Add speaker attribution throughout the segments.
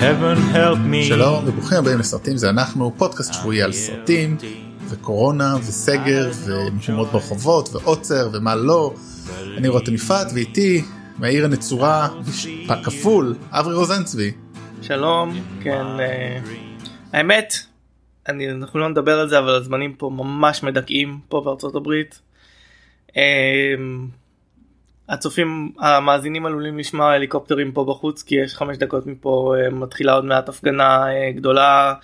Speaker 1: heaven help me.
Speaker 2: שלום וברוכים הבאים לסרטים זה אנחנו פודקאסט שבועי על סרטים וקורונה וסגר ומקומות ברחובות ועוצר ומה לא. אני רותם יפעת ואיתי מהעיר הנצורה כפול אברי רוזנצבי.
Speaker 3: שלום, כן, אה, האמת, אני, אנחנו לא נדבר על זה אבל הזמנים פה ממש מדכאים פה בארצות הברית. הצופים המאזינים עלולים לשמוע הליקופטרים פה בחוץ כי יש חמש דקות מפה אה, מתחילה עוד מעט הפגנה אה, גדולה.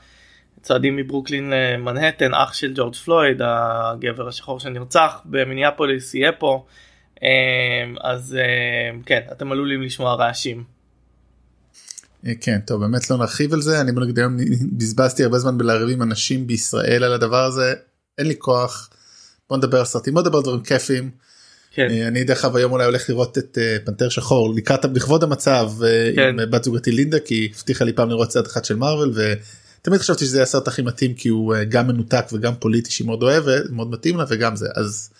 Speaker 3: צועדים מברוקלין למנהטן אח של ג'ורג' פלויד הגבר השחור שנרצח במיניאפוליס יהיה פה. אה, אז כן אתם עלולים לשמוע רעשים.
Speaker 2: כן טוב באמת לא נרחיב על זה. אני בוא היום בזבזתי הרבה זמן בלריב עם אנשים בישראל על הדבר הזה. אין לי כוח. בוא נדבר על סרטים בוא נדבר על דברים כיפים. כן. אה, אני דרך אגב היום אולי הולך לראות את אה, פנתר שחור לקראת לכבוד המצב אה, כן. עם בת זוגתי לינדה כי הבטיחה לי פעם לראות סרט אחד של מארוול ותמיד חשבתי שזה הסרט הכי מתאים כי הוא גם מנותק וגם פוליטי שהיא מאוד אוהבת מאוד מתאים לה וגם זה אז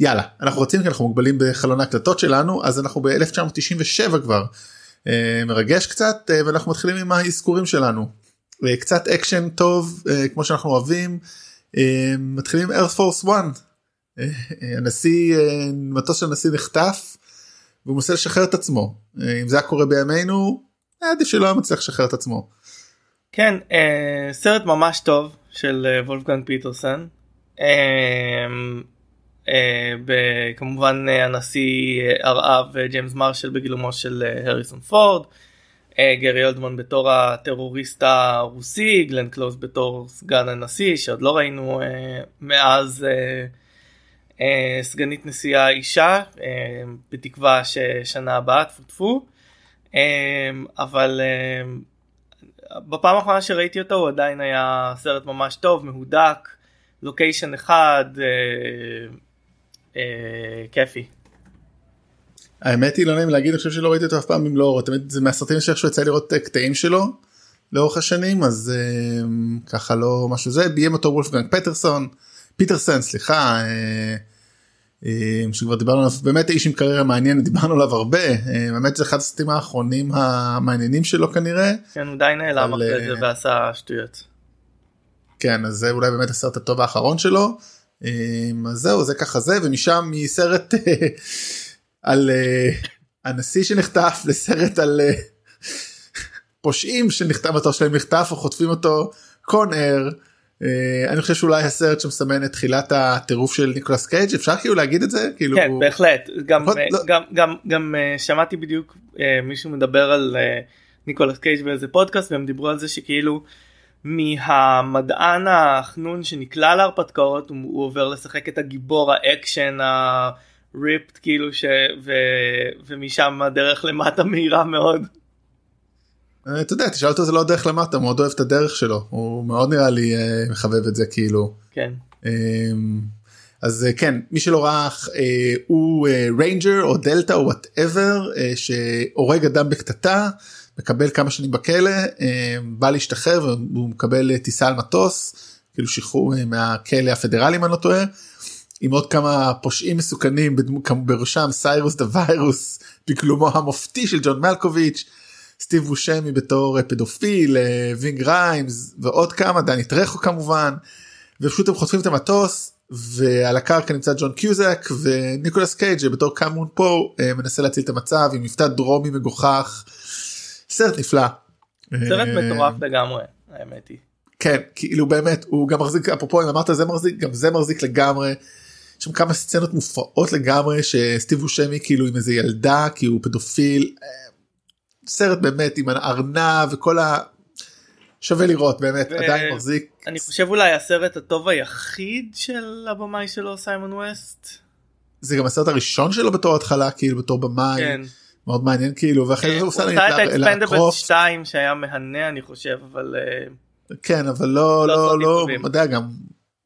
Speaker 2: יאללה אנחנו רוצים כי אנחנו מוגבלים בחלון ההקלטות שלנו אז אנחנו ב-1997 כבר מרגש קצת ואנחנו מתחילים עם האזכורים שלנו קצת אקשן טוב כמו שאנחנו אוהבים מתחילים Air Force One הנשיא מטוס של הנשיא נחטף והוא מנסה לשחרר את עצמו אם זה היה קורה בימינו עדיף שלא היה מצליח לשחרר את עצמו.
Speaker 3: כן אה, סרט ממש טוב של אה, וולפגנג פיטרסן. אה, כמובן הנשיא הרעב ג'יימס מרשל בגילומו של הריסון פורד. גרי אולדמן בתור הטרוריסט הרוסי גלן קלוז בתור סגן הנשיא שעוד לא ראינו מאז אה, סגנית נשיאה אישה אה, בתקווה ששנה הבאה טפו טפו. אה, אבל בפעם האחרונה שראיתי אותו הוא עדיין היה סרט ממש טוב מהודק לוקיישן אחד כיפי.
Speaker 2: האמת היא לא נעים להגיד אני חושב שלא ראיתי אותו אף פעם במלואו. תמיד זה מהסרטים שאיכשהו יצא לראות קטעים שלו לאורך השנים אז ככה לא משהו. זה ביים אותו וולפגנג פטרסון פיטרסן סליחה אה, שכבר דיברנו עליו באמת איש עם קריירה מעניינת דיברנו עליו הרבה אה, באמת זה אחד הסרטים האחרונים המעניינים שלו כנראה.
Speaker 3: כן הוא די נעלם אחרי זה אה, ועשה שטויות.
Speaker 2: כן אז זה אולי באמת הסרט הטוב האחרון שלו. אז זהו זה ככה זה ומשם מסרט על הנשיא שנחטף לסרט על פושעים שנחטף אותו שלהם נחטף או חוטפים אותו Con Air. אה, אני חושב שאולי הסרט שמסמן את תחילת הטירוף של ניקולס קייג' אפשר כאילו להגיד את זה? כאילו
Speaker 3: כן בהחלט. גם לא... גם גם גם אה, שמעתי בדיוק מישהו מדבר על ניקולס קייג' באיזה פודקאסט והם דיברו על זה שכאילו מהמדען החנון שנקלע להרפתקאות הוא, הוא עובר לשחק את הגיבור האקשן ה ripped כאילו ש... ו... ומשם הדרך למטה מהירה מאוד.
Speaker 2: אה, אתה יודע תשאל אותו זה לא דרך למטה מאוד אוהב את הדרך שלו הוא מאוד נראה לי אה, מחבב את זה כאילו
Speaker 3: כן
Speaker 2: אמ, אז אה, כן מי שלא ראה הוא ריינג'ר או דלתא או whatever שהורג אדם בקטטה מקבל כמה שנים בכלא בא להשתחרר והוא מקבל טיסה על מטוס כאילו שחרור מהכלא הפדרלי אם אני לא טועה. עם עוד כמה פושעים מסוכנים בראשם סיירוס the Virus בגילומו המופתי של ג'ון מלקוביץ' סטיב בושמי בתור אה, פדופיל, אה, וינג ריימס ועוד כמה, דני טרחו כמובן, ופשוט הם חוטפים את המטוס ועל הקרקע נמצא ג'ון קיוזק וניקולס קייג' בתור קמרון פו אה, מנסה להציל את המצב עם מבטא דרומי מגוחך. סרט נפלא.
Speaker 3: סרט מטורף לגמרי האמת היא.
Speaker 2: כן כאילו באמת הוא גם מחזיק אפרופו אם אמרת זה מחזיק גם זה מחזיק לגמרי. יש שם כמה סצנות מופרעות לגמרי שסטיב בושמי כאילו עם איזה ילדה כי הוא פדופיל סרט באמת עם הארנב וכל ה... שווה לראות באמת ו... עדיין מחזיק.
Speaker 3: אני חושב אולי הסרט הטוב היחיד של הבמאי שלו סיימון ווסט.
Speaker 2: זה גם הסרט הראשון שלו בתור התחלה כאילו בתור במאי. כן. מאוד מעניין כאילו ואחרי זה הוא
Speaker 3: עושה את האקספנדבלס 2 שהיה מהנה אני חושב אבל אה,
Speaker 2: כן אבל לא לא לא לא יודע גם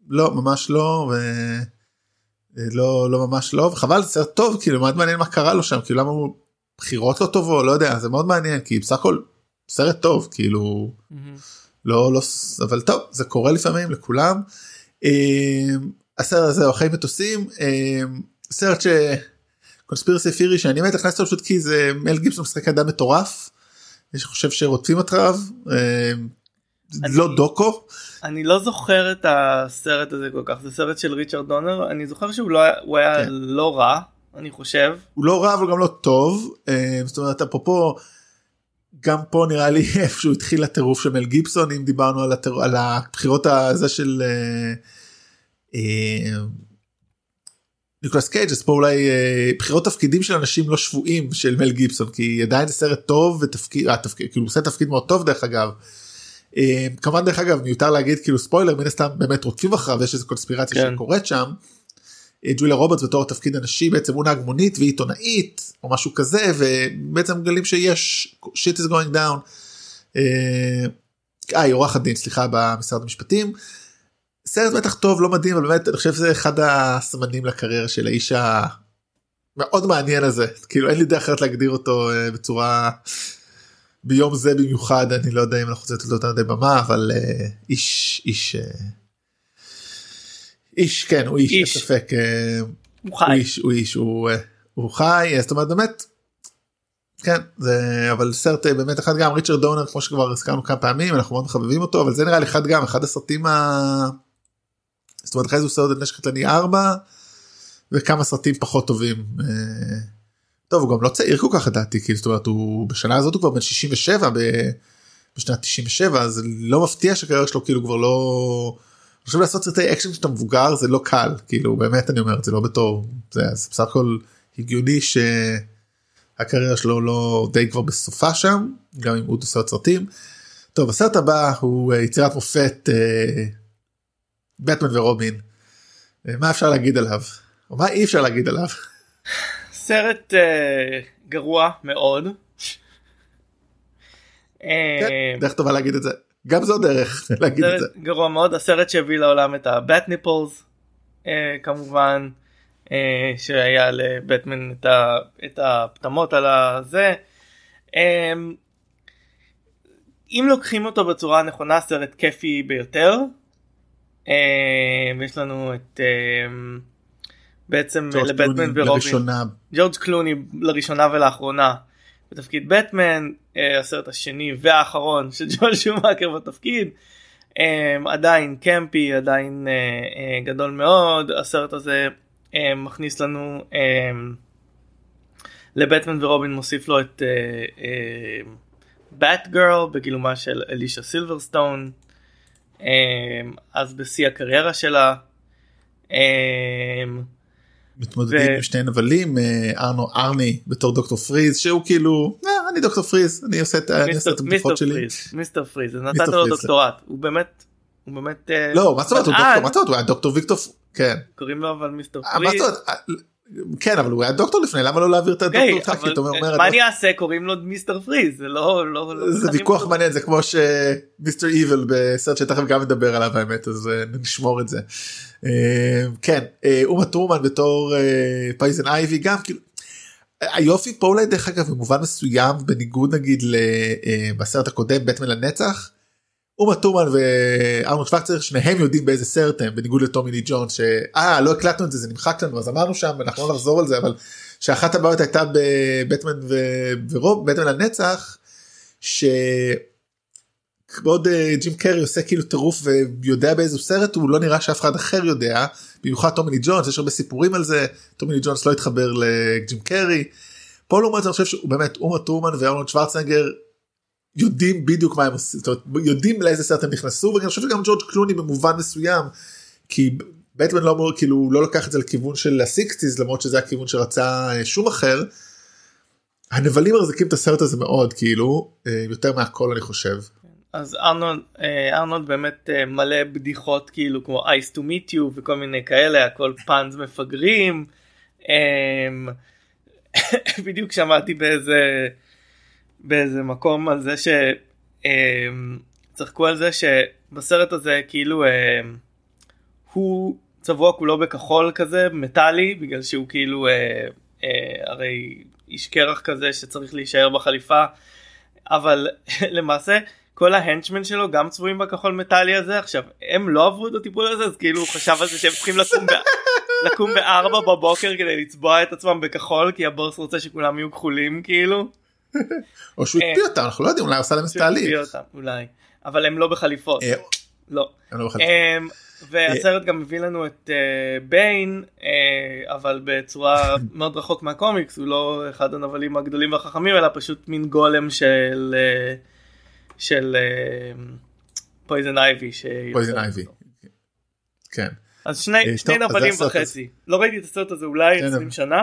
Speaker 2: לא ממש לא ולא לא ממש לא וחבל זה סרט טוב כאילו מאוד מעניין מה קרה לו שם כאילו למה הוא בחירות לא טובות לא יודע זה מאוד מעניין כי בסך הכל סרט טוב כאילו mm-hmm. לא לא אבל טוב זה קורה לפעמים לכולם. אה, הסרט הזה אחרי מטוסים אה, סרט שקונספירסי פירי שאני באמת הכנסתי אותו פשוט כי זה מל גיבסון משחק אדם מטורף. מי שחושב שרודפים אחריו אה, לא דוקו.
Speaker 3: אני לא זוכר את הסרט הזה כל כך זה סרט של ריצ'רד דונר אני זוכר שהוא לא היה כן. לא רע אני חושב.
Speaker 2: הוא לא רע אבל גם לא טוב אה, זאת אומרת אפרופו גם פה נראה לי איפשהו התחיל הטירוף של מל גיבסון אם דיברנו על, הטיר... על הבחירות הזה של אה, אה, ניקולס קייג' אז פה אולי אה, בחירות תפקידים של אנשים לא שפויים של מל גיבסון כי עדיין זה סרט טוב ותפקיד אה, תפקיד כאילו הוא עושה תפקיד מאוד טוב דרך אגב. כמובן דרך אגב מיותר להגיד כאילו ספוילר מן הסתם באמת רודפים אחריו יש איזה קונספירציה כן. שקורית שם. אה, ג'וליה רוברטס בתור תפקיד הנשי בעצם הוא נהג מונית והיא או משהו כזה ובעצם מגלים שיש shit is going down. אה, היא עורכת דין סליחה במשרד המשפטים. סרט בטח טוב לא מדהים אבל באמת אני חושב שזה אחד הסמנים לקריירה של האיש המאוד מעניין הזה כאילו אין לי דרך אחרת להגדיר אותו אה, בצורה ביום זה במיוחד אני לא יודע אם אנחנו רוצים לתת לו יותר במה אבל איש איש. איש כן הוא איש, איש. ספק אה, הוא חי הוא איש הוא איש הוא, אה, הוא חי זאת אומרת באמת. כן זה אבל סרט אה, באמת אחד גם ריצ'רד דונר כמו שכבר הזכרנו כמה פעמים אנחנו מאוד מחבבים אותו אבל זה נראה לי אחד גם אחד הסרטים ה... זאת אומרת אחרי זה הוא עוד את נשק קטלני 4 וכמה סרטים פחות טובים. טוב הוא גם לא צעיר כל כך לדעתי כאילו זאת אומרת הוא בשנה הזאת הוא כבר בן 67 בשנת 97 אז לא מפתיע שהקריירה שלו כאילו כבר לא. חושב לעשות סרטי אקשן כשאתה מבוגר זה לא קל כאילו באמת אני אומר את זה לא בתור זה, זה בסך הכל הגיוני שהקריירה שלו לא די כבר בסופה שם גם אם הוא עושה סרטים. טוב הסרט הבא הוא אה, יצירת מופת בטמן אה, ורובין אה, מה אפשר להגיד עליו או מה אי אפשר להגיד עליו.
Speaker 3: סרט אה, גרוע מאוד.
Speaker 2: כן, דרך טובה להגיד את זה. גם זו דרך להגיד את זה.
Speaker 3: גרוע מאוד הסרט שהביא לעולם את הבט ניפולס אה, כמובן אה, שהיה לבטמן את, הפטמות על הזה. אה, אם לוקחים אותו בצורה הנכונה סרט כיפי ביותר. יש לנו את בעצם לבטמן ורובין ג'ורג' קלוני לראשונה ולאחרונה בתפקיד בטמן אה, הסרט השני והאחרון של ג'ול שומאקר בתפקיד. אה, עדיין קמפי עדיין אה, גדול מאוד. הסרט הזה מכניס לנו לבטמן ורובין מוסיף לו את באט גרל בגילומה של אלישה סילברסטון. אז בשיא הקריירה שלה.
Speaker 2: מתמודדים עם שני נבלים אה, ארנו ארני בתור דוקטור פריז שהוא כאילו אה, אני דוקטור פריז אני עושה את הבדיחות שלי.
Speaker 3: מיסטר פריז נתת לו דוקטורט הוא באמת הוא באמת
Speaker 2: אה, לא מה זאת אומרת הוא דוקטור הוא היה דוקטור ויקטור כן
Speaker 3: קוראים לו אבל מיסטר פריז.
Speaker 2: כן אבל הוא היה דוקטור לפני למה לא להעביר את
Speaker 3: אוקיי, הדוקטור מה אני אעשה קוראים לו מיסטר פריז זה לא לא,
Speaker 2: לא זה ויכוח מעניין זה כמו שמיסטר איבל בסרט שתכף גם נדבר עליו האמת אז נשמור את זה. אה, כן אה, אומה תורמן בתור אה, פויזן אייבי גם כאילו היופי פה אולי דרך אגב במובן מסוים בניגוד נגיד בסרט הקודם בטמן לנצח. אומה טרומן וארנולד שוורצר שניהם יודעים באיזה סרט הם בניגוד לטומי לי ג'ון שאה לא הקלטנו את זה זה נמחק לנו אז אמרנו שם אנחנו לא נחזור על זה אבל שאחת הבעיות הייתה בבטמן ורוב בטמן לנצח. ש... כבוד אה, ג'ים קרי עושה כאילו טירוף ויודע באיזה סרט הוא לא נראה שאף אחד אחר יודע במיוחד טומי לי ג'ונס יש הרבה סיפורים על זה טומי לי ג'ונס לא התחבר לג'ים קרי. פה לעומת זה אני חושב שהוא באמת אומה תורמן וארנולד שוורצנגר יודעים בדיוק מה הם עושים זאת אומרת, יודעים לאיזה סרט הם נכנסו ואני חושב שגם ג'ורג' קלוני במובן מסוים כי בטמן לא אמור כאילו לא לקח את זה לכיוון של ה sixties למרות שזה הכיוון שרצה אה, שומאכר. הנבלים מחזיקים את הסרט הזה מאוד כאילו אה, יותר מהכל אני חושב.
Speaker 3: אז ארנולד, אה, ארנולד באמת מלא בדיחות כאילו כמו Ice to meet you וכל מיני כאלה הכל puns מפגרים. אמ, בדיוק שמעתי באיזה באיזה מקום על זה שצחקו אמ, על זה שבסרט הזה כאילו אמ, הוא צבוע כולו בכחול כזה מטאלי בגלל שהוא כאילו אה, הרי איש קרח כזה שצריך להישאר בחליפה אבל למעשה כל ההנצ'מן שלו גם צבועים בכחול מטאלי הזה עכשיו הם לא עברו את הטיפול הזה אז כאילו הוא חשב על זה שהם צריכים לקום, ב... לקום בארבע בבוקר כדי לצבוע את עצמם בכחול כי הבוס רוצה שכולם יהיו כחולים כאילו.
Speaker 2: או שהוא
Speaker 3: אה,
Speaker 2: הקפיא אותם אנחנו לא יודעים אולי עשה להם תהליך.
Speaker 3: אולי אבל הם לא בחליפות
Speaker 2: אה,
Speaker 3: לא.
Speaker 2: הם לא.
Speaker 3: אמ, והסרט גם מביא לנו את אה, ביין אה, אבל בצורה מאוד רחוק מהקומיקס הוא לא אחד הנבלים הגדולים והחכמים אלא פשוט מין גולם של אה, של פויזן אייבי.
Speaker 2: פויזן אייבי. כן.
Speaker 3: אז שני,
Speaker 2: אה,
Speaker 3: נבלים וחצי. לא ראיתי את הסרט הזה אולי
Speaker 2: כן,
Speaker 3: 20
Speaker 2: אבל-
Speaker 3: שנה.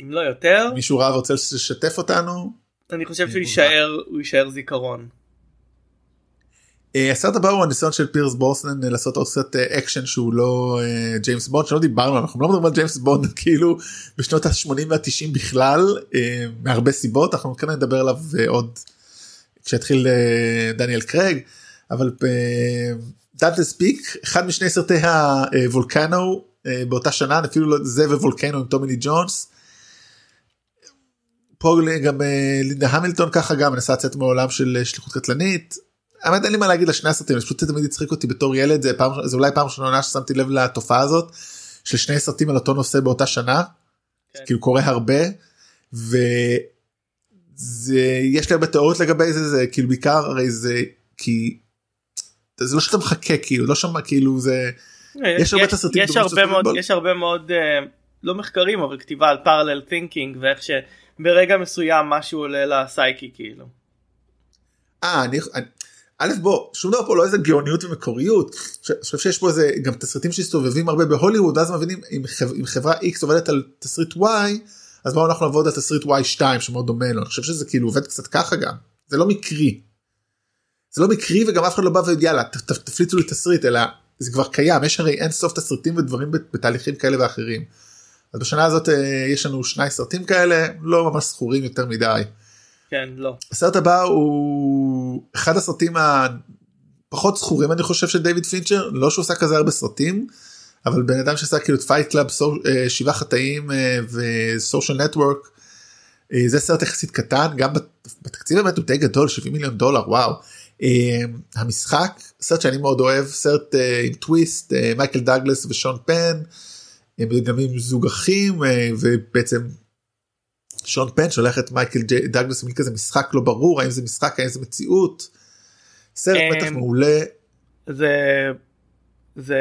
Speaker 3: אם לא יותר.
Speaker 2: מישהו רב רוצה לשתף אותנו.
Speaker 3: אני חושב שהוא יישאר הוא יישאר זיכרון.
Speaker 2: אה, הסרט הבא הוא הניסיון של פירס ברוסנן אה, לעשות עוד סרט אה, אקשן שהוא לא ג'יימס בונד שלא דיברנו אנחנו לא מדברים על ג'יימס בונד כאילו בשנות ה-80 וה-90 בכלל מהרבה סיבות אנחנו כן נדבר עליו עוד כשיתחיל אה, דניאל קרג אבל דאנטה ספיק אחד משני סרטי הוולקנו באותה שנה אפילו לא זה ווולקנו עם טומי לי ג'ונס. פה גם אה, לינדה המילטון ככה גם מנסה לצאת מעולם של אה, שליחות קטלנית. האמת אין לי מה להגיד לשני הסרטים זה פשוט תמיד הצחיק אותי בתור ילד זה פעם זה אולי פעם ראשונה ששמתי לב לתופעה הזאת של שני סרטים על אותו נושא באותה שנה.
Speaker 3: כן.
Speaker 2: כאילו קורה הרבה. וזה יש לי הרבה תיאוריות לגבי זה זה כאילו בעיקר הרי זה כי. זה לא שאתה מחכה כאילו לא שם כאילו זה יש הרבה תסריטים
Speaker 3: יש
Speaker 2: דומים
Speaker 3: הרבה מאוד. יש הרבה מאוד אה, לא מחקרים אבל כתיבה על פרלל תינקינג ואיך שברגע מסוים משהו עולה לסייקי כאילו.
Speaker 2: אה אני, א' בוא שום דבר פה לא איזה גאוניות ומקוריות אני חושב שיש פה איזה גם תסריטים שמסתובבים הרבה בהוליווד אז מבינים אם, חב, אם חברה x עובדת על תסריט y אז בואו אנחנו נעבוד על תסריט y2 שמאוד דומה לו אני חושב שזה כאילו עובד קצת ככה גם זה לא מקרי. זה לא מקרי וגם אף אחד לא בא ויאללה תפליצו לי תסריט אלא זה כבר קיים יש הרי אין סוף תסריטים ודברים בת- בתהליכים כאלה ואחרים. אז בשנה הזאת אה, יש לנו שני סרטים כאלה לא ממש זכורים יותר מדי.
Speaker 3: כן לא.
Speaker 2: הסרט הבא הוא אחד הסרטים הפחות זכורים אני חושב של דיוויד פינצ'ר לא שהוא עשה כזה הרבה סרטים אבל בן אדם שעשה כאילו את Fight Club שבעה חטאים אה, ו Social Network זה סרט יחסית קטן גם בת- בתקציב באמת הוא די גדול 70 מיליון דולר וואו. אה, המשחק סרט שאני מאוד אוהב סרט אה, עם טוויסט אה, מייקל דאגלס ושון פן גם עם זוג אחים אה, ובעצם שון פן שולח את מייקל דאגלס למין כזה משחק לא ברור האם זה משחק האם זה מציאות. סרט
Speaker 3: אמ,
Speaker 2: בטח מעולה
Speaker 3: זה זה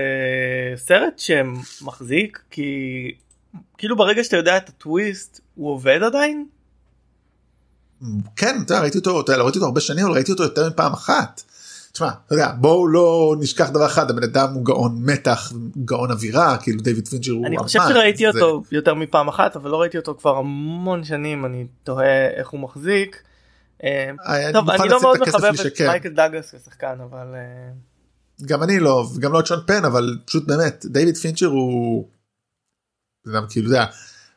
Speaker 3: סרט שמחזיק כי כאילו ברגע שאתה יודע את הטוויסט הוא עובד עדיין.
Speaker 2: כן אתה יודע, ראיתי אותו אתה יודע, ראיתי אותו הרבה שנים אבל ראיתי אותו יותר מפעם אחת. תשמע אתה יודע בואו לא נשכח דבר אחד הבן אדם הוא גאון מתח גאון אווירה כאילו דיוויד פינצ'ר הוא
Speaker 3: אני חושב
Speaker 2: אמן,
Speaker 3: שראיתי
Speaker 2: זה-
Speaker 3: אותו יותר מפעם אחת אבל לא ראיתי אותו כבר המון שנים אני תוהה איך הוא מחזיק. אה,
Speaker 2: אני
Speaker 3: טוב
Speaker 2: מוכן
Speaker 3: אני לא מאוד מחבב את. מייקל דאגלס כשחקן אבל אה,
Speaker 2: גם אני לא וגם לא את שון פן אבל פשוט באמת דיוויד פינצ'ר הוא. גם כאילו אתה יודע,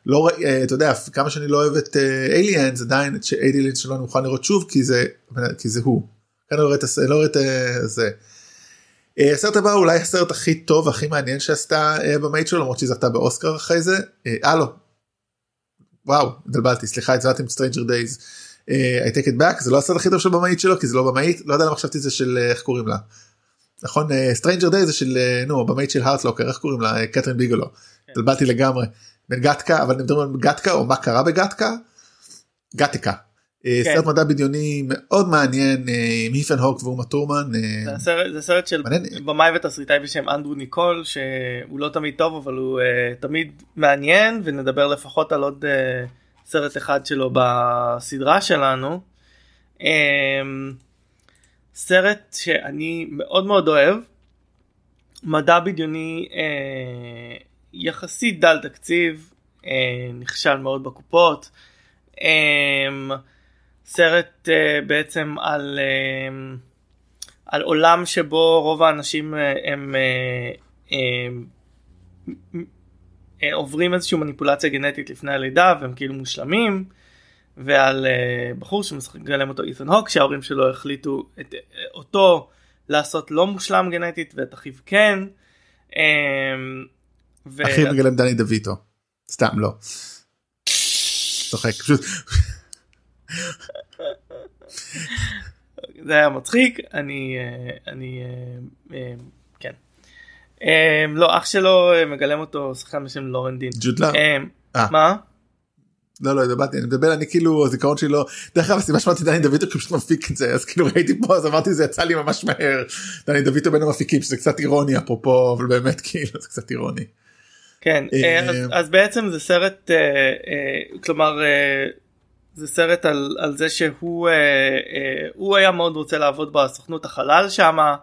Speaker 2: לא אה, אתה יודע כמה שאני לא אוהב את אליאנס עדיין את אליאנס שלו אני מוכן לראות שוב כי זה כי זה הוא. כאן אני לא רואה את לא רואה את אה, זה. אה, הסרט הבא הוא אולי הסרט הכי טוב הכי מעניין שעשתה אה, במאית שלו למרות שהיא זכתה באוסקר אחרי זה. אה, לא. וואו התבלבלתי סליחה הצבעתי עם Strange Days. I take it back זה לא הסרט הכי טוב של במאית שלו כי זה לא במאית לא יודע למה חשבתי זה של איך קוראים לה. נכון Strange Days זה של נו הבמאית של Hurt Locker איך קוראים לה אה, קתרין ביגלו. התבלבלתי לגמרי בין גטקה אבל מדברים על גטקה או מה קרה בגטקה. גטקה. אה,
Speaker 3: כן.
Speaker 2: סרט מדע בדיוני מאוד מעניין אה, עם איתן הוק ואומה טורמן. אה,
Speaker 3: זה הסרט- זה סרט של
Speaker 2: מעניין.
Speaker 3: במאי ותסריטאי בשם אנדרו ניקול שהוא לא תמיד טוב אבל הוא uh, תמיד מעניין ונדבר לפחות על עוד uh, סרט אחד שלו בסדרה שלנו. Um, סרט שאני מאוד מאוד אוהב מדע בדיוני uh, יחסית דל תקציב uh, נכשל מאוד בקופות. Um, סרט uh, בעצם על um, על עולם שבו רוב האנשים אה, הם אה, אה, אה, עוברים איזושהי מניפולציה גנטית לפני הלידה והם כאילו מושלמים ועל אה, בחור שמגלם אותו אית'ן הוק שההורים שלו החליטו את אה, אותו לעשות לא מושלם גנטית ואת אחיו כן. אה, ו-
Speaker 2: אחי מגלם דני דויטו. סתם לא. צוחק פשוט
Speaker 3: זה היה מצחיק אני אה, אני אה, אה, כן. לא אח שלו מגלם אותו שחקן בשם לורן דין.
Speaker 2: ג'וד לאו.
Speaker 3: אה,
Speaker 2: אה.
Speaker 3: מה?
Speaker 2: לא לא התבלבלתי אני מדבר אני כאילו הזיכרון שלי לא דרך אגב הסיבה שאמרתי דני דויטו כי פשוט מפיק את זה אז כאילו ראיתי פה אז אמרתי זה יצא לי ממש מהר דני דויטו בין המפיקים שזה קצת אירוני אפרופו אבל באמת כאילו זה קצת אירוני.
Speaker 3: כן אז בעצם זה סרט כלומר זה סרט על, על זה שהוא הוא היה מאוד רוצה לעבוד בסוכנות החלל שמה.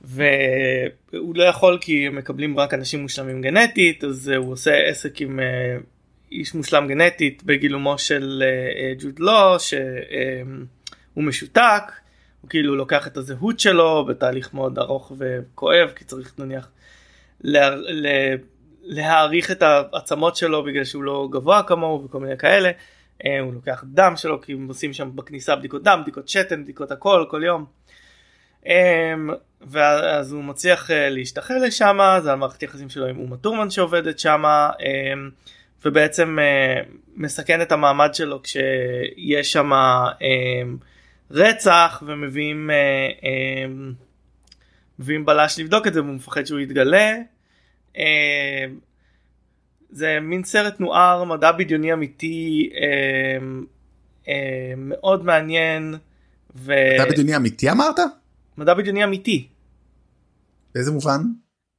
Speaker 3: והוא לא יכול כי מקבלים רק אנשים מושלמים גנטית אז הוא עושה עסק עם uh, איש מושלם גנטית בגילומו של uh, ג'וד לו שהוא משותק הוא כאילו לוקח את הזהות שלו בתהליך מאוד ארוך וכואב כי צריך נניח לה, לה, להעריך את העצמות שלו בגלל שהוא לא גבוה כמוהו וכל מיני כאלה. Uh, הוא לוקח דם שלו כי הם עושים שם בכניסה בדיקות דם בדיקות שתן בדיקות הכל כל יום. Um, ואז הוא מצליח uh, להשתחרר לשם זה על מערכת יחסים שלו עם אומה טורמן שעובדת שם ובעצם מסכן את המעמד שלו כשיש שם רצח ומביאים מביאים בלש לבדוק את זה והוא מפחד שהוא יתגלה. Uh, זה מין סרט נוער מדע בדיוני אמיתי uh, uh, מאוד מעניין.
Speaker 2: ו... מדע בדיוני אמיתי אמרת?
Speaker 3: מדע בדיוני אמיתי.
Speaker 2: באיזה מובן?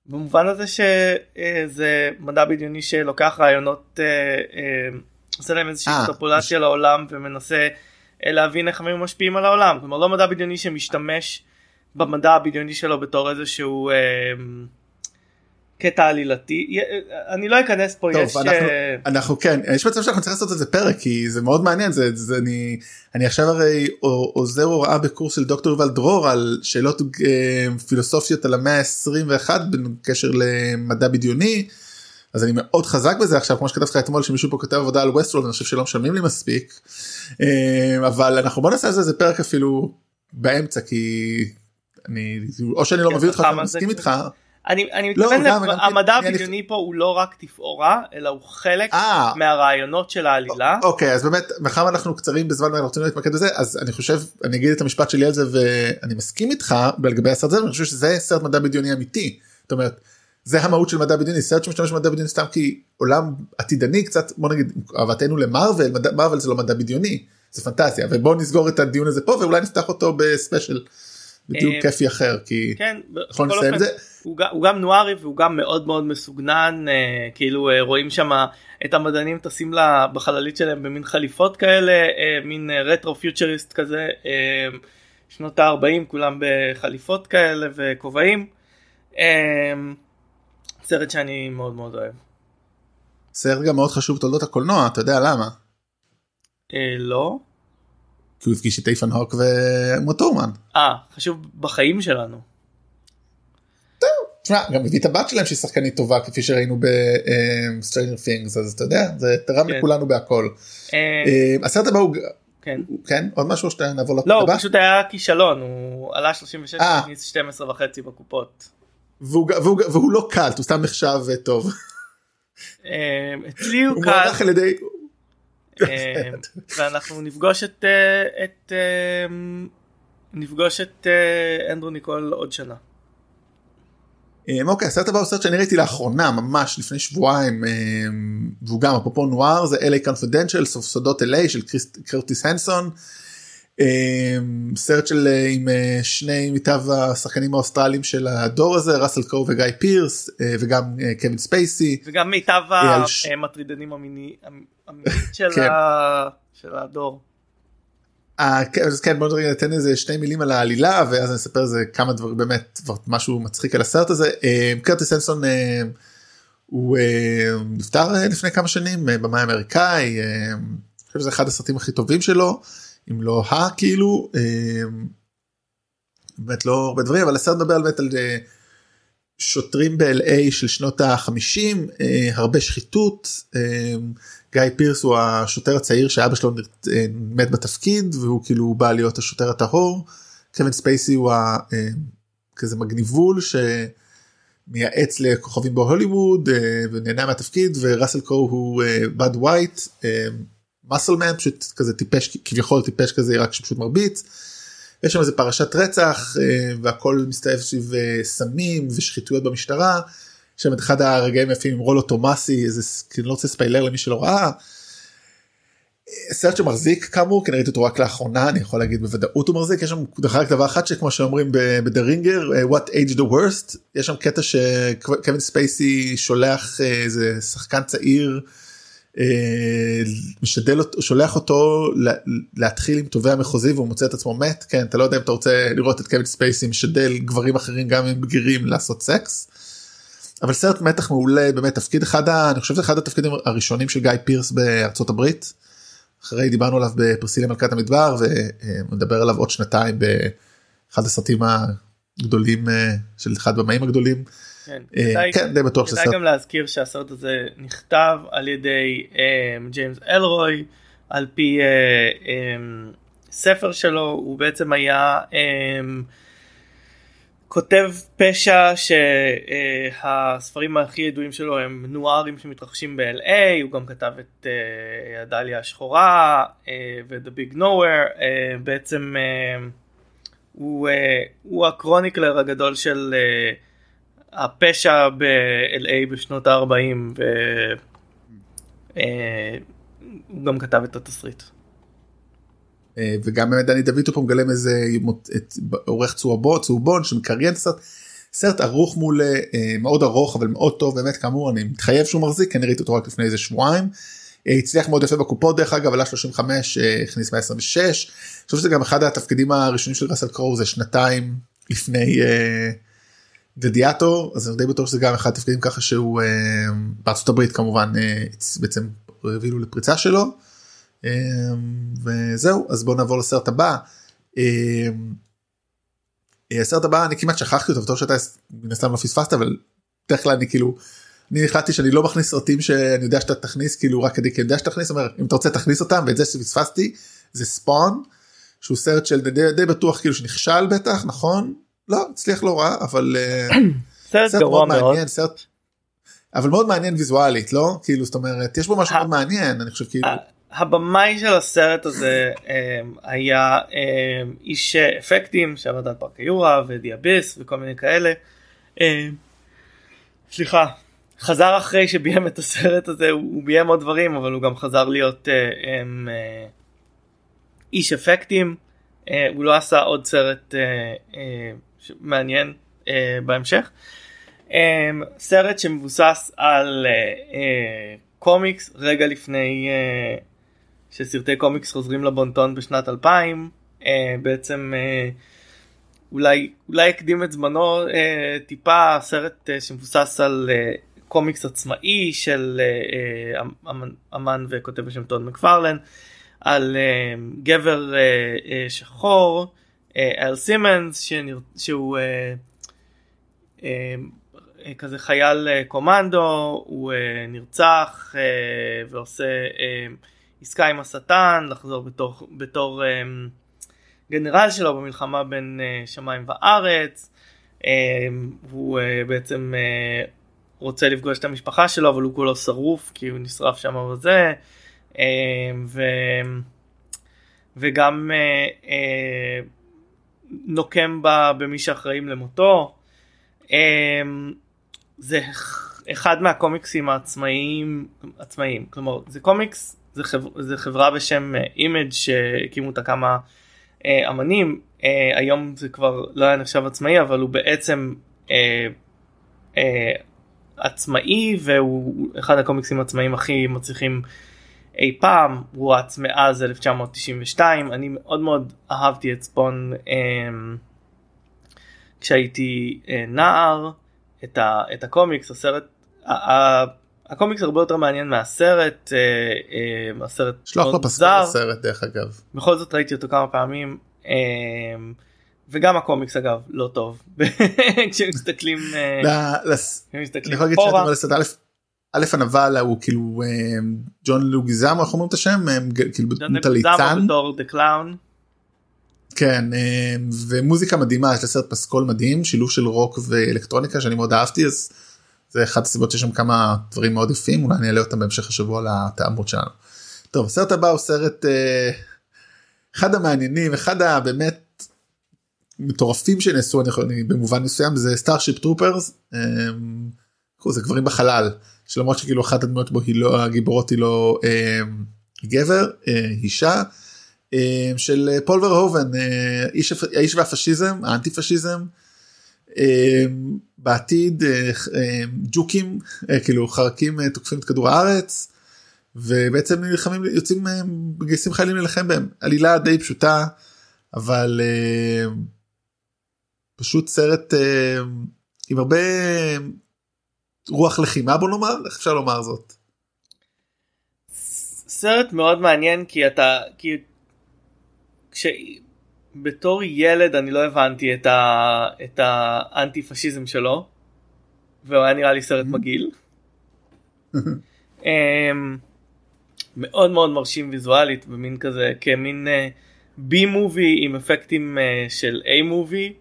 Speaker 3: במובן הזה שזה מדע בדיוני שלוקח רעיונות, אה, אה, עושה להם איזושהי אקסטרפולציה. לעולם ומנסה אה, להבין איך הם משפיעים על העולם. כלומר לא מדע בדיוני שמשתמש במדע הבדיוני שלו בתור איזשהו קטע עלילתי אני לא אכנס פה
Speaker 2: טוב, יש אנחנו, uh... אנחנו כן יש מצב שאנחנו צריכים לעשות את זה פרק כי זה מאוד מעניין זה, זה אני אני עכשיו הרי עוזר הוראה בקורס של דוקטור יובל דרור על שאלות אה, פילוסופיות על המאה ה-21 בקשר למדע בדיוני. אז אני מאוד חזק בזה עכשיו כמו שכתבתי לך אתמול שמישהו פה כותב עבודה על ווסטרולד אני חושב שלא משלמים לי מספיק אה, אבל אנחנו בוא נעשה על זה איזה פרק אפילו באמצע כי אני או שאני לא כן, מביא אותך אני מסכים איתך.
Speaker 3: אני, אני לא, מתכוון, לא, המדע הבדיוני פה הוא לא רק תפאורה אלא הוא חלק 아, אה. מהרעיונות של העלילה.
Speaker 2: אוקיי אז באמת מאחר אנחנו קצרים בזמן ואנחנו רוצים להתמקד בזה אז אני חושב אני אגיד את המשפט שלי על זה ואני מסכים איתך לגבי הסרט הזה אני חושב שזה סרט מדע בדיוני אמיתי. זאת אומרת זה המהות של מדע בדיוני סרט שמשתמש במדע בדיוני סתם כי עולם עתידני קצת בוא נגיד אהבתנו למארוול מארוול זה לא מדע בדיוני זה פנטזיה ובוא נסגור את הדיון הזה פה ואולי נפתח אותו בספיישל. בדיוק אה, כיפי אחר כי
Speaker 3: כן, יכול נסיים את זה. הוא, הוא גם נוארי והוא גם מאוד מאוד מסוגנן אה, כאילו אה, רואים שם את המדענים טסים לה בחללית שלהם במין חליפות כאלה אה, מין אה, retro futurist כזה אה, שנות ה-40 כולם בחליפות כאלה וכובעים. אה, סרט שאני מאוד מאוד אוהב.
Speaker 2: סרט גם מאוד חשוב בתולדות הקולנוע אתה יודע למה?
Speaker 3: אה, לא.
Speaker 2: כי הוא הפגיש את איתן הוק ואומה תורמן.
Speaker 3: אה חשוב בחיים שלנו.
Speaker 2: תשמע, גם הביא את הבת שלהם שהיא שחקנית טובה כפי שראינו ב Stranger Things אז אתה יודע זה תרם כן. לכולנו בהכל. אה, אה, הסרט הבא הוא כן כן עוד משהו שאתה נעבור
Speaker 3: לפרק לא הוא פשוט היה כישלון הוא עלה 36 והכניס 12 וחצי בקופות.
Speaker 2: והוא לא קלט הוא סתם נחשב טוב.
Speaker 3: אצלי הוא קלט. אה, ואנחנו נפגוש את אה, את אה, נפגוש את אנדרו ניקול עוד שנה.
Speaker 2: אוקיי הסרט הבא הוא סרט שאני ראיתי לאחרונה ממש לפני שבועיים והוא גם אפרופו נואר זה LA Confidential סודות LA של קרטיס הנסון. סרט של עם שני מיטב השחקנים האוסטרלים של הדור הזה ראסל קרו וגיא פירס וגם קווין ספייסי
Speaker 3: וגם מיטב המטרידנים המיני של, כן. של הדור.
Speaker 2: כן, אז כן בוא ניתן איזה שתי מילים על העלילה ואז נספר איזה כמה דברים באמת משהו מצחיק על הסרט הזה אה, קרטיס סנסון אה, הוא אה, נפטר לפני כמה שנים במאי אמריקאי אני חושב שזה אחד הסרטים הכי טובים שלו אם לא ה כאילו באמת לא הרבה דברים אבל הסרט מדבר באמת על שוטרים ב-LA של שנות ה-50 הרבה שחיתות גיא פירס הוא השוטר הצעיר שאבא שלו אה, מת בתפקיד והוא כאילו בא להיות השוטר הטהור. קווין ספייסי הוא אה, כזה מגניבול שמייעץ לכוכבים בהוליווד אה, ונהנה מהתפקיד וראסל קרו הוא באד ווייט מסלמן פשוט כזה טיפש כביכול טיפש כזה רק שפשוט מרביץ. יש שם איזה פרשת רצח והכל מסתובב סביב סמים ושחיתויות במשטרה. שם את אחד הרגעים היפים עם רולו תומאסי איזה כאילו לא רוצה ספוילר למי שלא ראה. סרט שמחזיק כאמור כי ראיתי אותו רק לאחרונה אני יכול להגיד בוודאות הוא מחזיק יש שם רק דבר אחד שכמו שאומרים ב The Ringer what aged the worst יש שם קטע שקווין ספייסי שולח איזה שחקן צעיר משדל אותו שולח אותו להתחיל עם תובע מחוזי והוא מוצא את עצמו מת כן אתה לא יודע אם אתה רוצה לראות את קווין ספייסי משדל גברים אחרים גם אם בגירים לעשות סקס. אבל סרט מתח מעולה באמת תפקיד אחד אני חושב שזה אחד התפקידים הראשונים של גיא פירס בארצות הברית. אחרי דיברנו עליו בפרסילי מלכת המדבר ונדבר עליו עוד שנתיים באחד הסרטים הגדולים של אחד במאים הגדולים.
Speaker 3: כן,
Speaker 2: אה, כן די בטוח
Speaker 3: כדאי גם להזכיר שהסרט הזה נכתב על ידי ג'יימס אלרוי על פי um, ספר שלו הוא בעצם היה כותב פשע שהספרים הכי ידועים שלו הם נוארים שמתרחשים ב-LA הוא גם כתב את הדליה השחורה ו-The Big Nowhere בעצם הוא, הוא הקרוניקלר הגדול של הפשע ב-LA בשנות ה-40 והוא אה, גם כתב את התסריט.
Speaker 2: אה, וגם באמת דני דויטו פה מגלם איזה עורך צהובון צהובון שמקריין את הסרט. סרט ערוך מול אה, מאוד ארוך אבל מאוד טוב באמת כאמור אני מתחייב שהוא מחזיק כי אני ראיתי אותו רק לפני איזה שבועיים. הצליח מאוד יפה בקופות דרך אגב עלה 35 הכניס 126. אני חושב שזה גם אחד התפקידים הראשונים של ראסל קרואו זה שנתיים לפני. גלדיאטור אז אני די בטוח שזה גם אחד התפקידים ככה שהוא אה, בארצות הברית כמובן אה, בעצם הביא לפריצה שלו אה, וזהו אז בוא נעבור לסרט הבא. הסרט הבא אני כמעט שכחתי אותו טוב שאתה מן הסתם לא פספסת אבל בדרך כלל אני כאילו אני החלטתי שאני לא מכניס סרטים שאני יודע שאתה תכניס כאילו רק כדי כי אני יודע שתכניס אומר אם אתה רוצה תכניס אותם ואת זה שפספסתי זה ספון שהוא סרט של די, די בטוח כאילו שנכשל בטח נכון לא הצליח לא רע אבל אה,
Speaker 3: סרט גרוע מאוד
Speaker 2: אבל מאוד מעניין ויזואלית לא כאילו זאת אומרת יש בו משהו מאוד מעניין אני חושב כאילו.
Speaker 3: הבמאי של הסרט הזה אה, היה אה, איש אפקטים שעבד על פארק היורה ודיאביס וכל מיני כאלה. סליחה חזר אחרי שביים את הסרט הזה הוא ביים עוד דברים אבל הוא גם חזר להיות איש אפקטים הוא לא עשה עוד סרט מעניין uh, בהמשך. Um, סרט שמבוסס על uh, uh, קומיקס רגע לפני uh, שסרטי קומיקס חוזרים לבונטון בשנת 2000 uh, בעצם uh, אולי אולי הקדים את זמנו uh, טיפה סרט uh, שמבוסס על uh, קומיקס עצמאי של uh, uh, אמן, אמן וכותב בשם טוד מקפרלן על uh, גבר uh, uh, שחור אה, אל סימנס שנר... שהוא אה, אה, אה, כזה חייל אה, קומנדו הוא אה, נרצח אה, ועושה אה, עסקה עם השטן לחזור בתור, בתור אה, גנרל שלו במלחמה בין אה, שמיים וארץ. אה, הוא אה, בעצם אה, רוצה לפגוש את המשפחה שלו אבל הוא כולו שרוף כי הוא נשרף שם וזה. אה, ו... וגם אה, אה, נוקם בה במי שאחראים למותו. אמ, זה אחד מהקומיקסים העצמאיים עצמאיים כלומר זה קומיקס זה, חבר, זה חברה בשם אימג' אה, שהקימו אותה כמה אה, אמנים אה, היום זה כבר לא היה נחשב עצמאי אבל הוא בעצם אה, אה, עצמאי והוא אחד הקומיקסים העצמאיים הכי מצליחים אי פעם רואץ מאז 1992 אני מאוד מאוד אהבתי את ספון אה, כשהייתי אה, נער את, ה, את הקומיקס הסרט ה, ה, הקומיקס הרבה יותר מעניין מהסרט אה, אה, הסרט
Speaker 2: שלוח לו פסקול לסרט דרך אגב.
Speaker 3: בכל זאת ראיתי אותו כמה פעמים אה, וגם הקומיקס אגב לא טוב. כשמסתכלים אה,
Speaker 2: אני יכול להגיד שאתה א' הנבל הוא כאילו אה, ג'ון לוגיזם איך אומרים את השם אה, כאילו דמות הליצן. כן אה, ומוזיקה מדהימה יש לסרט פסקול מדהים שילוב של רוק ואלקטרוניקה שאני מאוד אהבתי אז זה אחת הסיבות שיש שם כמה דברים מאוד יפים אולי אני אעלה אותם בהמשך השבוע לטעמות שלנו. טוב הסרט הבא הוא סרט אחד המעניינים אחד הבאמת מטורפים שנעשו אני יכול במובן מסוים זה Starship Troopers. זה גברים בחלל שלמרות שכאילו אחת הדמויות בו היא לא הגיבורות היא לא אה, גבר אה, אישה אה, של פול ורהובן אה, איש, האיש והפשיזם האנטי פשיזם. אה, בעתיד אה, אה, ג'וקים אה, כאילו חרקים אה, תוקפים את כדור הארץ ובעצם נלחמים יוצאים אה, מגייסים חיילים להילחם בהם עלילה די פשוטה אבל אה, פשוט סרט אה, עם הרבה רוח לחימה בוא נאמר איך אפשר לומר זאת.
Speaker 3: סרט מאוד מעניין כי אתה כי כשבתור ילד אני לא הבנתי את, ה... את האנטי פשיזם שלו והוא היה נראה לי סרט mm-hmm. מגעיל. um, מאוד מאוד מרשים ויזואלית במין כזה כמין B uh, movie עם אפקטים uh, של A movie.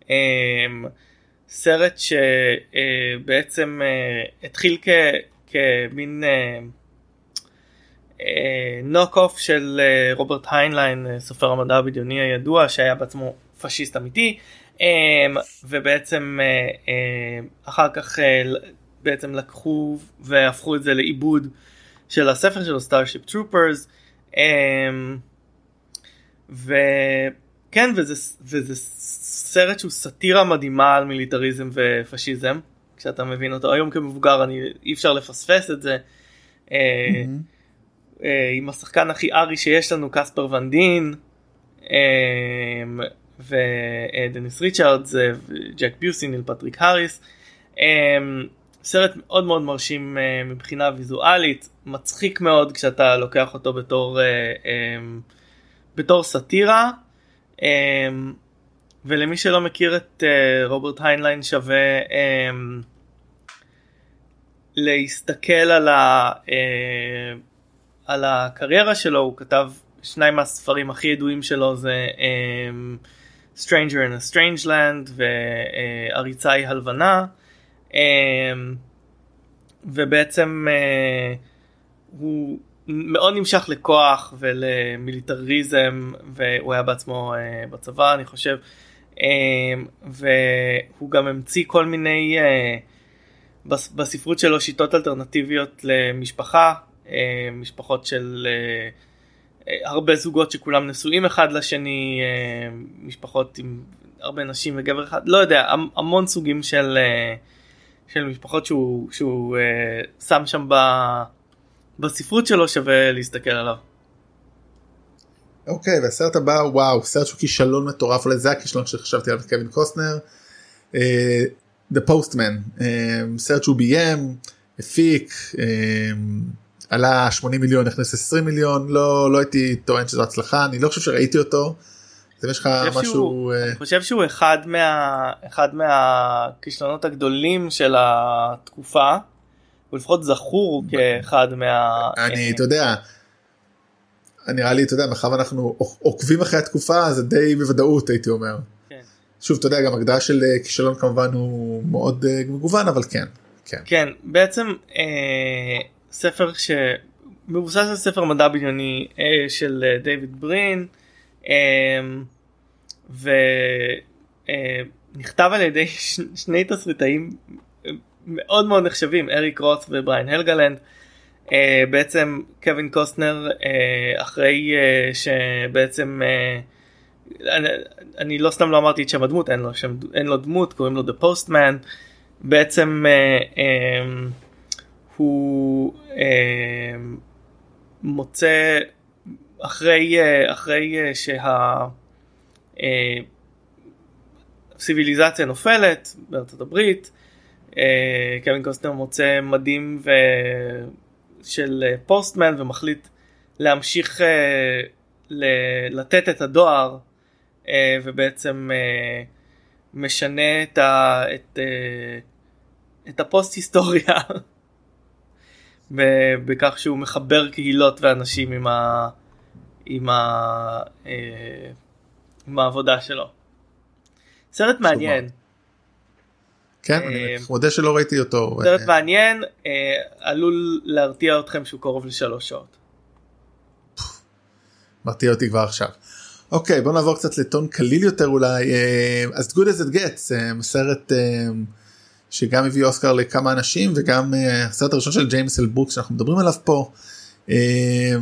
Speaker 3: Um, סרט שבעצם uh, התחיל כ, כמין knock uh, off uh, של רוברט היינליין סופר המדע הבדיוני הידוע שהיה בעצמו פשיסט אמיתי ובעצם אחר כך בעצם לקחו והפכו את זה לעיבוד של הספר שלו Starship Troopers וכן וזה, וזה סרט שהוא סאטירה מדהימה על מיליטריזם ופשיזם כשאתה מבין אותו היום כמבוגר אני אי אפשר לפספס את זה. Mm-hmm. עם השחקן הכי ארי שיש לנו קספר ון דין ודניס ריצ'רדס וג'ייק ביוסי ניל פטריק האריס סרט מאוד מאוד מרשים מבחינה ויזואלית מצחיק מאוד כשאתה לוקח אותו בתור בתור סאטירה. ולמי שלא מכיר את uh, רוברט היינליין שווה um, להסתכל על, ה, uh, על הקריירה שלו הוא כתב שניים מהספרים הכי ידועים שלו זה um, Stranger in a Strange Land ועריצה היא הלבנה. ובעצם הוא מאוד נמשך לכוח ולמיליטריזם והוא היה בעצמו uh, בצבא אני חושב. אמ, והוא גם המציא כל מיני אה, בספרות שלו שיטות אלטרנטיביות למשפחה, אה, משפחות של אה, הרבה זוגות שכולם נשואים אחד לשני, משפחות עם הרבה נשים וגבר אחד, לא יודע, המון סוגים של, של משפחות שהוא, שהוא שם שם בספרות שלו שווה להסתכל עליו.
Speaker 2: אוקיי והסרט הבא וואו סרט שהוא כישלון מטורף אולי זה הכישלון שחשבתי עליו קווין קוסטנר. Uh, The Postman uh, סרט שהוא ביים הפיק uh, עלה 80 מיליון נכנס 20 מיליון לא לא הייתי טוען שזו הצלחה אני לא חושב שראיתי אותו. זה יש לך משהו
Speaker 3: אני חושב שהוא אחד מה אחד מהכישלונות הגדולים של התקופה. הוא לפחות זכור כאחד מה...
Speaker 2: אני אתה יודע נראה לי אתה יודע מאחר ואנחנו עוקבים אחרי התקופה זה די בוודאות הייתי אומר. כן. שוב אתה יודע גם הגדרה של אה, כישלון כמובן הוא מאוד uh, מגוון אבל כן.
Speaker 3: כן, כן בעצם אה, ספר שמבוסס על ספר מדע בדיוני אה, של אה, דיוויד ברין אה, ונכתב אה, על ידי ש, שני תסריטאים מאוד מאוד נחשבים אריק רות' ובריין הלגלנד. Uh, בעצם קווין קוסטנר uh, אחרי uh, שבעצם uh, אני, אני לא סתם לא אמרתי את שם הדמות אין לו שם אין לו דמות קוראים לו The Postman בעצם uh, um, הוא uh, מוצא אחרי uh, אחרי uh, שהסיביליזציה uh, נופלת בארצות הברית קווין קוסטנר מוצא מדים ו... של אה, פוסטמן ומחליט להמשיך אה, לתת את הדואר אה, ובעצם משנה את, ה, את, את הפוסט היסטוריה בכך שהוא מחבר קהילות ואנשים עם, ה, עם, ה, עם העבודה שלו. סרט מעניין.
Speaker 2: כן, אני אה, מודה שלא ראיתי אותו.
Speaker 3: סרט מעניין, אה, עלול להרתיע אתכם שהוא קרוב לשלוש שעות.
Speaker 2: מרתיע אותי כבר עכשיו. אוקיי בוא נעבור קצת לטון קליל יותר אולי אה, As Good as It Gets סרט שגם הביא אוסקר לכמה אנשים וגם אה, הסרט הראשון של ג'יימס אל ברוקס שאנחנו מדברים עליו פה. אה,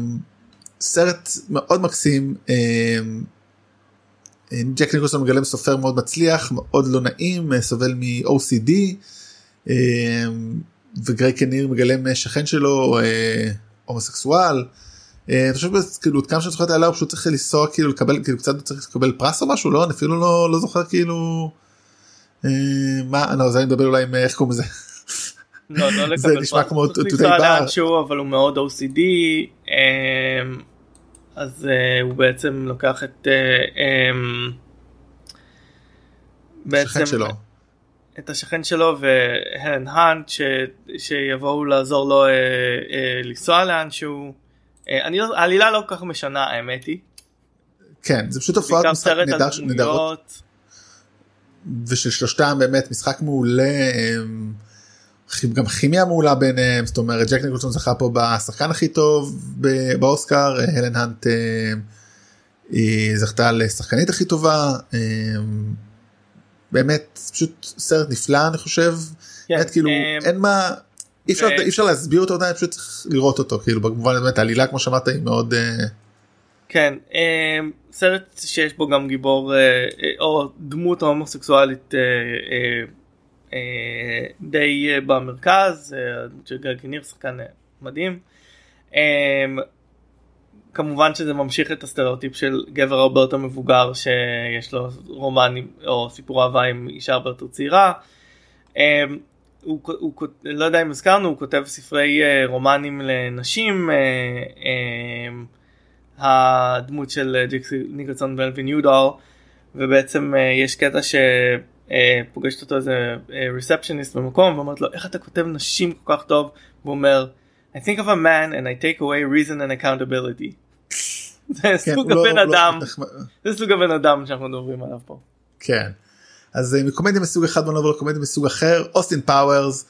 Speaker 2: סרט מאוד מקסים. אה, ג'ק ניקולסון מגלם סופר מאוד מצליח מאוד לא נעים סובל מ-OCD וגריי קניר מגלם שכן שלו הומוסקסואל. אני חושב כאילו כמה שאני זוכר את העלה הוא פשוט צריך לנסוע כאילו לקבל כאילו קצת צריך לקבל פרס או משהו לא אני אפילו לא לא זוכר כאילו אה, מה לא זה אני מדבר אולי עם איך קוראים לזה.
Speaker 3: לא, לא
Speaker 2: זה נשמע כמו
Speaker 3: תותי בר. אבל הוא מאוד OCD אז אה, הוא בעצם לוקח את אמ,
Speaker 2: בעצם
Speaker 3: את השכן שלו והלן האנט שיבואו לעזור לו לנסוע לאן שהוא. אני לא, העלילה לא כל כך משנה האמת היא.
Speaker 2: כן זה פשוט הופעות משחק נדרות. ושל שלושתם באמת משחק מעולה גם כימיה מעולה ביניהם זאת אומרת ג'ק ניקולסון זכה פה בשחקן הכי טוב באוסקר הלן האנט היא זכתה לשחקנית הכי טובה באמת פשוט סרט נפלא אני חושב כן, באמת כאילו אין מה אי אפשר, אי אפשר להסביר אותו עדיין פשוט צריך לראות אותו כאילו במובן באמת העלילה כמו שאמרת היא מאוד.
Speaker 3: כן סרט שיש בו גם גיבור אה, אה, או דמות הומוסקסואלית אה, די במרכז, הדמות של גל גניר שחקן מדהים. כמובן שזה ממשיך את הסטריאוטיפ של גבר הרבה יותר מבוגר שיש לו רומן או סיפור אהבה עם אישה הרבה יותר צעירה. הוא, הוא, לא יודע אם הזכרנו, הוא כותב ספרי רומנים לנשים. הדמות של אה, ג'קסי ניקלסון ואלווין יודול ובעצם אה, יש קטע שפוגשת אותו איזה receptionist אה, במקום ואומרת לו איך אתה כותב נשים כל כך טוב והוא אומר I think of a man and I take away reason and accountability. זה כן, סוג לא- הבן אדם זה סוג הבן אדם שאנחנו מדברים עליו פה.
Speaker 2: כן אז מקומדיה מסוג אחד בוא נעבור לקומדיה מסוג אחר אוסטין פאוורס.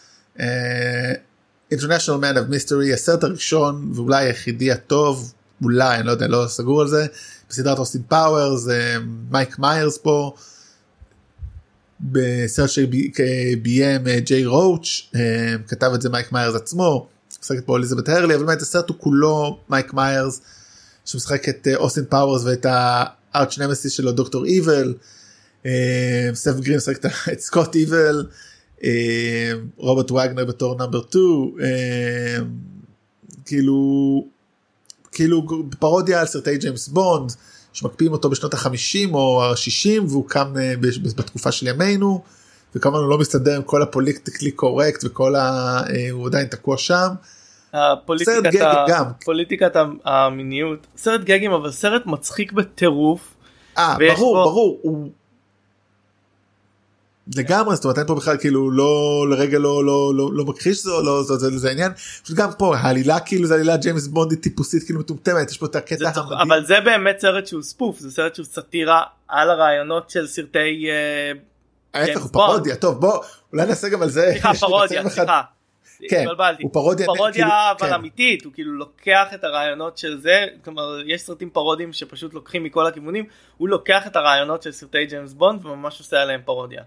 Speaker 2: International Man of Mystery הסרט הראשון ואולי היחידי הטוב אולי אני לא יודע לא סגור על זה בסדרת אוסטין פאוורס זה מייק מיירס פה בסרט שביים אה, ג'יי רוץ' אה, כתב את זה מייק מיירס עצמו משחקת פה אליזבת הארלי אבל באמת הסרט הוא כולו מייק מיירס שמשחק את אוסטין אה, פאוורס ואת ה arch nemesis שלו דוקטור איבל סף גרין משחק את סקוט איבל רוברט וגנר בתור Number 2 כאילו כאילו פרודיה על סרטי ג'יימס בונד שמקפיאים אותו בשנות החמישים או השישים והוא קם אה, בתקופה של ימינו וכמובן הוא לא מסתדר עם כל ה politically correct וכל ה... אה, הוא עדיין תקוע שם.
Speaker 3: פוליטיקת, ה... גם. פוליטיקת המיניות סרט גגים אבל סרט מצחיק בטירוף.
Speaker 2: אה ברור בו... ברור הוא לגמרי זאת אומרת אין פה בכלל כאילו לא לרגע לא לא לא לא מכחיש זה לא זה, זה, זה העניין פשוט גם פה העלילה כאילו זה עלילה ג'יימס בונדי טיפוסית כאילו מטומטמת יש פה את הקטע
Speaker 3: זה המדהים. אבל זה באמת סרט שהוא spoof זה סרט שהוא סאטירה על הרעיונות של סרטי
Speaker 2: אה, ההפך הוא פרודיה טוב בוא אולי נעשה גם על זה
Speaker 3: סליחה פרודיה סליחה.
Speaker 2: כן, הוא פרודיה,
Speaker 3: פרודיה כאילו, אבל כן. אמיתית הוא כאילו לוקח את הרעיונות של זה כלומר יש סרטים פרודיים שפשוט לוקחים מכל הכיוונים הוא לוקח את הרעיונות של סרטי ג'יימס בונד וממש עושה עליהם פרודיה.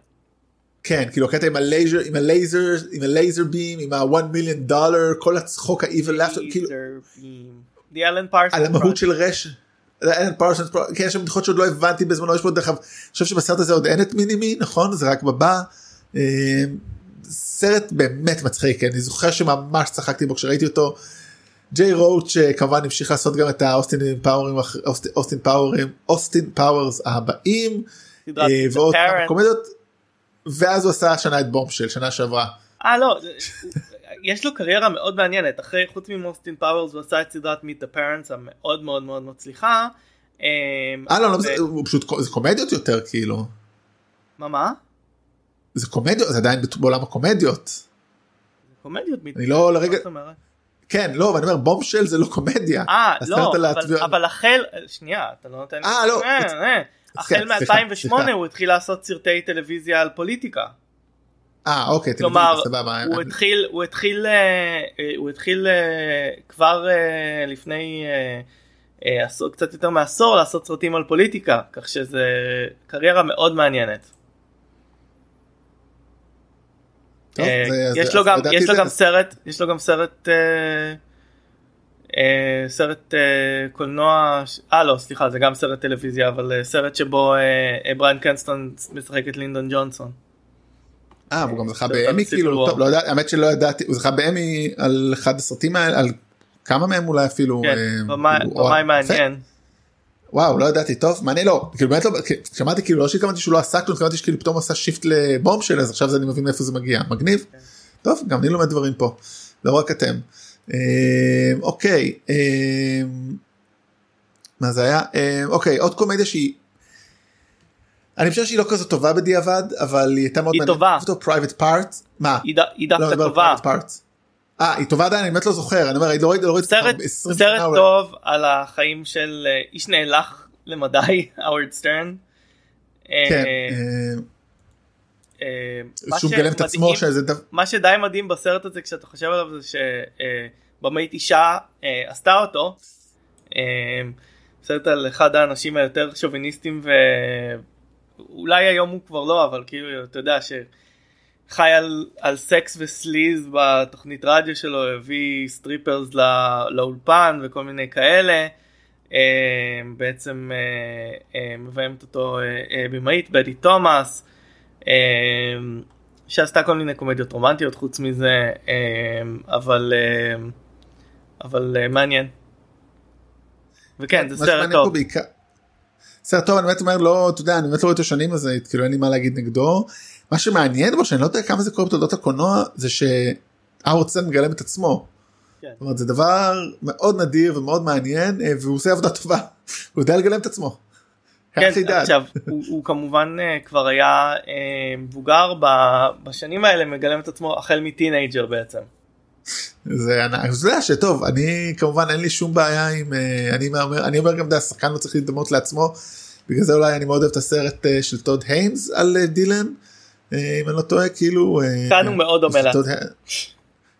Speaker 2: כן כאילו הקטע עם הלייזר עם הלייזר עם ה laser beam עם ה-1 מיליון דולר כל הצחוק ה-evil laughter כאילו על המהות של רש. אלן פרסונס כן יש שם בדיחות שעוד לא הבנתי בזמנו יש פה דרך אגב אני חושב שבסרט הזה עוד אין את מינימי נכון זה רק בבא. אה, סרט באמת מצחיק אני זוכר שממש צחקתי בו כשראיתי אותו. ג'יי רוץ' כמובן המשיך לעשות גם את האוסטין פאוורס אוסטין פאוורס אוסטין פאוורס הבאים. אה, ועוד קומדיות ואז הוא עשה השנה את בומבשל שנה שעברה.
Speaker 3: אה לא יש לו קריירה מאוד מעניינת אחרי חוץ מאוסטין פאוורס הוא עשה את סדרת Meet the Parents המאוד מאוד מאוד מצליחה.
Speaker 2: אמ, אה לא, לא הוא פשוט זה קומדיות יותר כאילו.
Speaker 3: מה מה?
Speaker 2: זה קומדיות זה עדיין בעולם הקומדיות.
Speaker 3: קומדיות.
Speaker 2: אני לא לרגע. כן לא ואני אומר בומבשל זה לא קומדיה.
Speaker 3: אה לא אבל החל שנייה אתה לא נותן.
Speaker 2: אה לא.
Speaker 3: אה, אה. החל מ-2008 הוא התחיל לעשות סרטי טלוויזיה על פוליטיקה.
Speaker 2: אה אוקיי
Speaker 3: כלומר הוא התחיל הוא התחיל אה, הוא התחיל אה, כבר אה, לפני עשור קצת יותר מעשור לעשות סרטים על פוליטיקה כך שזה קריירה מאוד מעניינת.
Speaker 2: טוב,
Speaker 3: אה,
Speaker 2: זה-
Speaker 3: יש לו יש גם סרט יש לו גם סרט אה, אה, סרט אה, קולנוע אה לא סליחה זה גם סרט טלוויזיה אבל אה, סרט שבו אה, אה, בריאן קרנסטון משחק את לינדון ג'ונסון.
Speaker 2: אה, הוא גם זכה על
Speaker 3: זה
Speaker 2: באמי. כאילו, טוב, לא יודע, האמת שלא ידעתי, הוא זכה באמי על אחד הסרטים האלה, על כמה מהם אולי אפילו.
Speaker 3: כן,
Speaker 2: אה,
Speaker 3: במאי. מעניין.
Speaker 2: וואו, לא ידעתי, טוב, מעניין, לא, כאילו באמת לא, שמעתי כאילו, לא שהתכוונתי שהוא לא עשה כלום, התכוונתי שכאילו פתאום עשה shift לבומבשל אז עכשיו זה אני מבין מאיפה זה מגיע, מגניב.
Speaker 3: כן.
Speaker 2: טוב, גם אני לומד דברים פה, לא רק אתם. אה, אוקיי, אה, מה זה היה? אה, אוקיי, עוד קומדיה שהיא, אני חושב שהיא לא כזו טובה בדיעבד, אבל היא הייתה מאוד
Speaker 3: היא טובה.
Speaker 2: Private Parts, מה?
Speaker 3: היא היא דווקא
Speaker 2: לא,
Speaker 3: טובה.
Speaker 2: Private Parts. אה, היא טובה עדיין, אני באמת לא זוכר, אני אומר, אני לא ראיתי, לא ראיתי
Speaker 3: סרט
Speaker 2: אותה 20
Speaker 3: סרט. טוב על החיים של אה, איש נאלח למדי האוורד סטרן.
Speaker 2: כן,
Speaker 3: אה,
Speaker 2: אה, שהוא מגלם את עצמו שזה דבר,
Speaker 3: מה שדי מדהים בסרט הזה כשאתה חושב עליו זה שבמאית אישה אה, עשתה אותו. אה, סרט על אחד האנשים היותר שוביניסטים ואולי היום הוא כבר לא אבל כאילו אתה יודע שחי על, על סקס ו sleaze בתוכנית רדיו שלו הביא strippers לא, לאולפן וכל מיני כאלה. אה, בעצם אה, אה, מביימת אותו אה, אה, במאית בטי תומאס. אה, שעשתה כל מיני קומדיות רומנטיות חוץ מזה אה, אבל אה, אבל אה, מעניין. וכן זה סרט טוב.
Speaker 2: בעיקר, סרט טוב, אני באמת אומר, לא, אתה יודע, אני באמת לא רואה אותו שנים אז כאילו אין לי מה להגיד נגדו. מה שמעניין בו, שאני לא יודע כמה זה קורה בתולדות הקולנוע, זה שהאורצן מגלם את עצמו.
Speaker 3: כן.
Speaker 2: זאת אומרת, זה דבר מאוד נדיר ומאוד מעניין, אה, והוא עושה עבודה טובה. הוא יודע לגלם את עצמו.
Speaker 3: כן. עכשיו הוא, הוא כמובן אה, כבר היה אה, מבוגר ב- בשנים האלה מגלם את עצמו החל מ teenager בעצם.
Speaker 2: זה ענק, אתה יודע שטוב, אני כמובן אין לי שום בעיה עם, אה, אני אומר, אני אומר גם, אתה השחקן לא צריך להידמות לעצמו, בגלל זה אולי אני מאוד אוהב את הסרט אה, של טוד היינס על אה, דילן, אה, אם אני לא טועה, כאילו, אה,
Speaker 3: כאן הוא מאוד דומה לעצמו.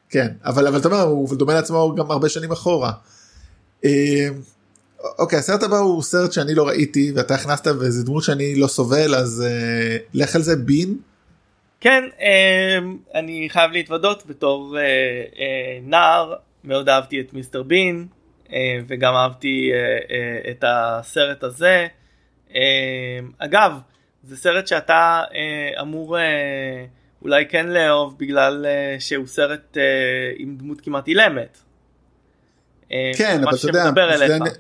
Speaker 2: כן, אבל אבל אתה אומר, הוא דומה לעצמו גם הרבה שנים אחורה. אוקיי, הסרט הבא הוא סרט שאני לא ראיתי, ואתה הכנסת, וזה דמות שאני לא סובל, אז אה, לך על זה בין.
Speaker 3: כן אה, אני חייב להתוודות בתור אה, אה, נער מאוד אהבתי את מיסטר בין אה, וגם אהבתי אה, אה, את הסרט הזה. אה, אגב זה סרט שאתה אה, אמור אה, אולי כן לאהוב בגלל אה, שהוא סרט אה, עם דמות כמעט אילמת. אה,
Speaker 2: כן, אבל אתה יודע.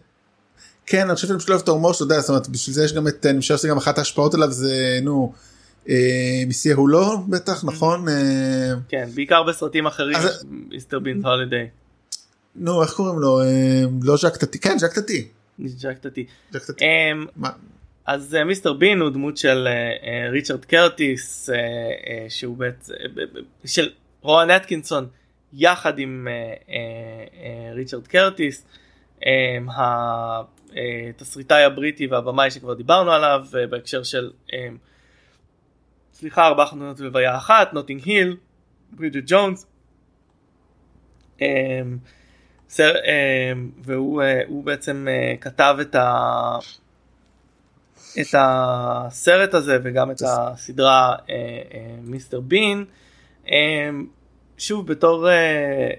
Speaker 2: כן, אני חושב שאני פשוט לא אוהב את ההומור שלו, אתה יודע, זאת אומרת, בשביל זה יש גם את, אני חושב שזה גם אחת ההשפעות עליו זה, נו, אה, מיסיה הוא לא, בטח, נכון? אה,
Speaker 3: כן בעיקר בסרטים אחרים מיסטר בינס הולידיי.
Speaker 2: נו, איך קוראים לו? אה, לא ז'ק טאטי, כן, ז'ק טאטי. ז'ק טאטי.
Speaker 3: אמ? אז אה, מיסטר בין הוא דמות של אה, אה, ריצ'רד קרטיס אה, אה, שהוא בעצם אה, של רואן אטקינסון יחד עם אה, אה, אה, ריצ'רד קרטיס אה, התסריטאי הבריטי והבמאי שכבר דיברנו עליו אה, בהקשר של אה, סליחה ארבע חתונות ולוויה אחת נוטינג היל ברידג'ט ג'ונס אה, סר, אה, והוא אה, הוא בעצם אה, כתב את ה... את הסרט הזה וגם את הסדרה אה, אה, מיסטר בין. אה, שוב בתור אה, אה,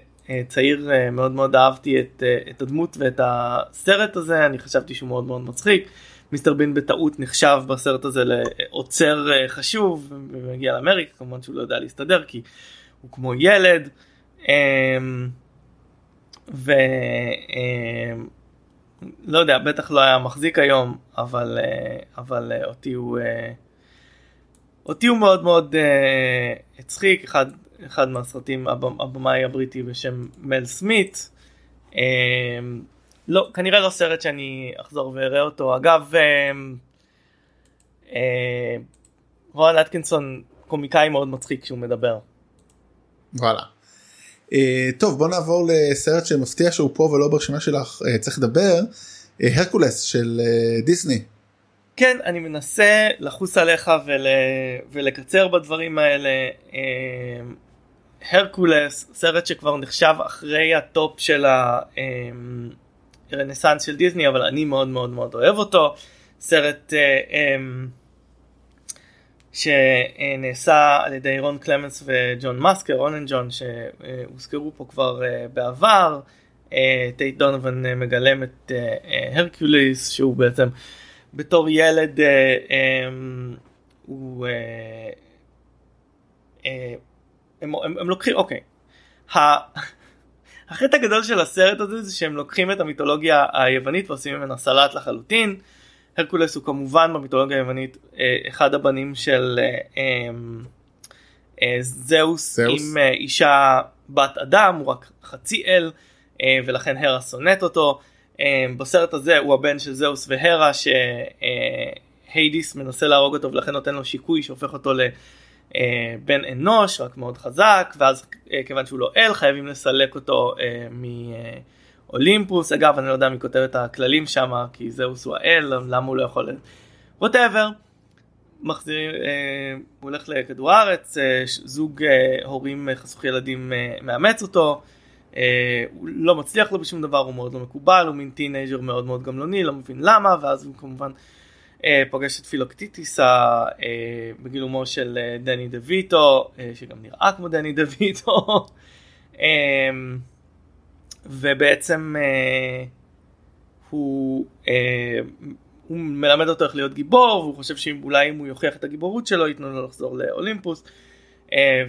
Speaker 3: צעיר אה, מאוד מאוד אהבתי את, אה, את הדמות ואת הסרט הזה אני חשבתי שהוא מאוד מאוד מצחיק. מיסטר בין בטעות נחשב בסרט הזה לעוצר אה, חשוב ומגיע לאמריקה כמובן שהוא לא יודע להסתדר כי הוא כמו ילד. אה, ו... אה, לא יודע, בטח לא היה מחזיק היום, אבל, אה, אבל אה, אותי הוא, אה, אותי הוא מאוד מאוד אה, הצחיק, אחד, אחד מהסרטים, הבמ- הבמאי הבריטי בשם מל סמית. אה, לא, כנראה לא סרט שאני אחזור ואראה אותו. אגב, אה, אה, רואן אטקינסון קומיקאי מאוד מצחיק כשהוא מדבר.
Speaker 2: וואלה. אה, טוב, בוא נעבור לסרט שמפתיע שהוא פה ולא ברשימה שלך, אה, צריך לדבר, הרקולס של דיסני.
Speaker 3: כן, אני מנסה לחוס עליך ול... ולקצר בדברים האלה. אה, הרקולס, סרט שכבר נחשב אחרי הטופ של הרנסאנס של דיסני, אבל אני מאוד מאוד מאוד אוהב אותו. סרט אה, אה, שנעשה על ידי רון קלמנס וג'ון מאסקר, רון and ג'ון, שהוזכרו פה כבר בעבר. טייט דונובן מגלם את הרקיוליס שהוא בעצם בתור ילד הוא הם, הם, הם לוקחים אוקיי. החטא הגדול של הסרט הזה זה שהם לוקחים את המיתולוגיה היוונית ועושים ממנה סלט לחלוטין. הרקולס הוא כמובן במיתולוגיה היוונית אה, אחד הבנים של אה, אמ, אה, זהוס, זהוס עם אישה בת אדם הוא רק חצי אל ולכן הרה שונאת אותו. בסרט הזה הוא הבן של זהוס והרה שהיידיס מנסה להרוג אותו ולכן נותן לו שיקוי שהופך אותו לבן אנוש רק מאוד חזק ואז כיוון שהוא לא אל חייבים לסלק אותו מ... אולימפוס אגב אני לא יודע מי כותב את הכללים שם כי זהוס הוא האל למה הוא לא יכול ווטאבר. מחזירים אה, הוא הולך לכדור הארץ אה, זוג אה, הורים אה, חסוך ילדים אה, מאמץ אותו אה, הוא לא מצליח לו בשום דבר הוא מאוד לא מקובל הוא מין teenager מאוד מאוד גמלוני לא מבין למה ואז הוא כמובן אה, פוגש את פילוקטיטיס אה, בגילומו של אה, דני דה ויטו אה, שגם נראה כמו דני דה ויטו. אה, ובעצם אה, הוא, אה, הוא מלמד אותו איך להיות גיבור והוא חושב שאולי אם הוא יוכיח את הגיבורות שלו ייתנו לו לחזור לאולימפוס. אה,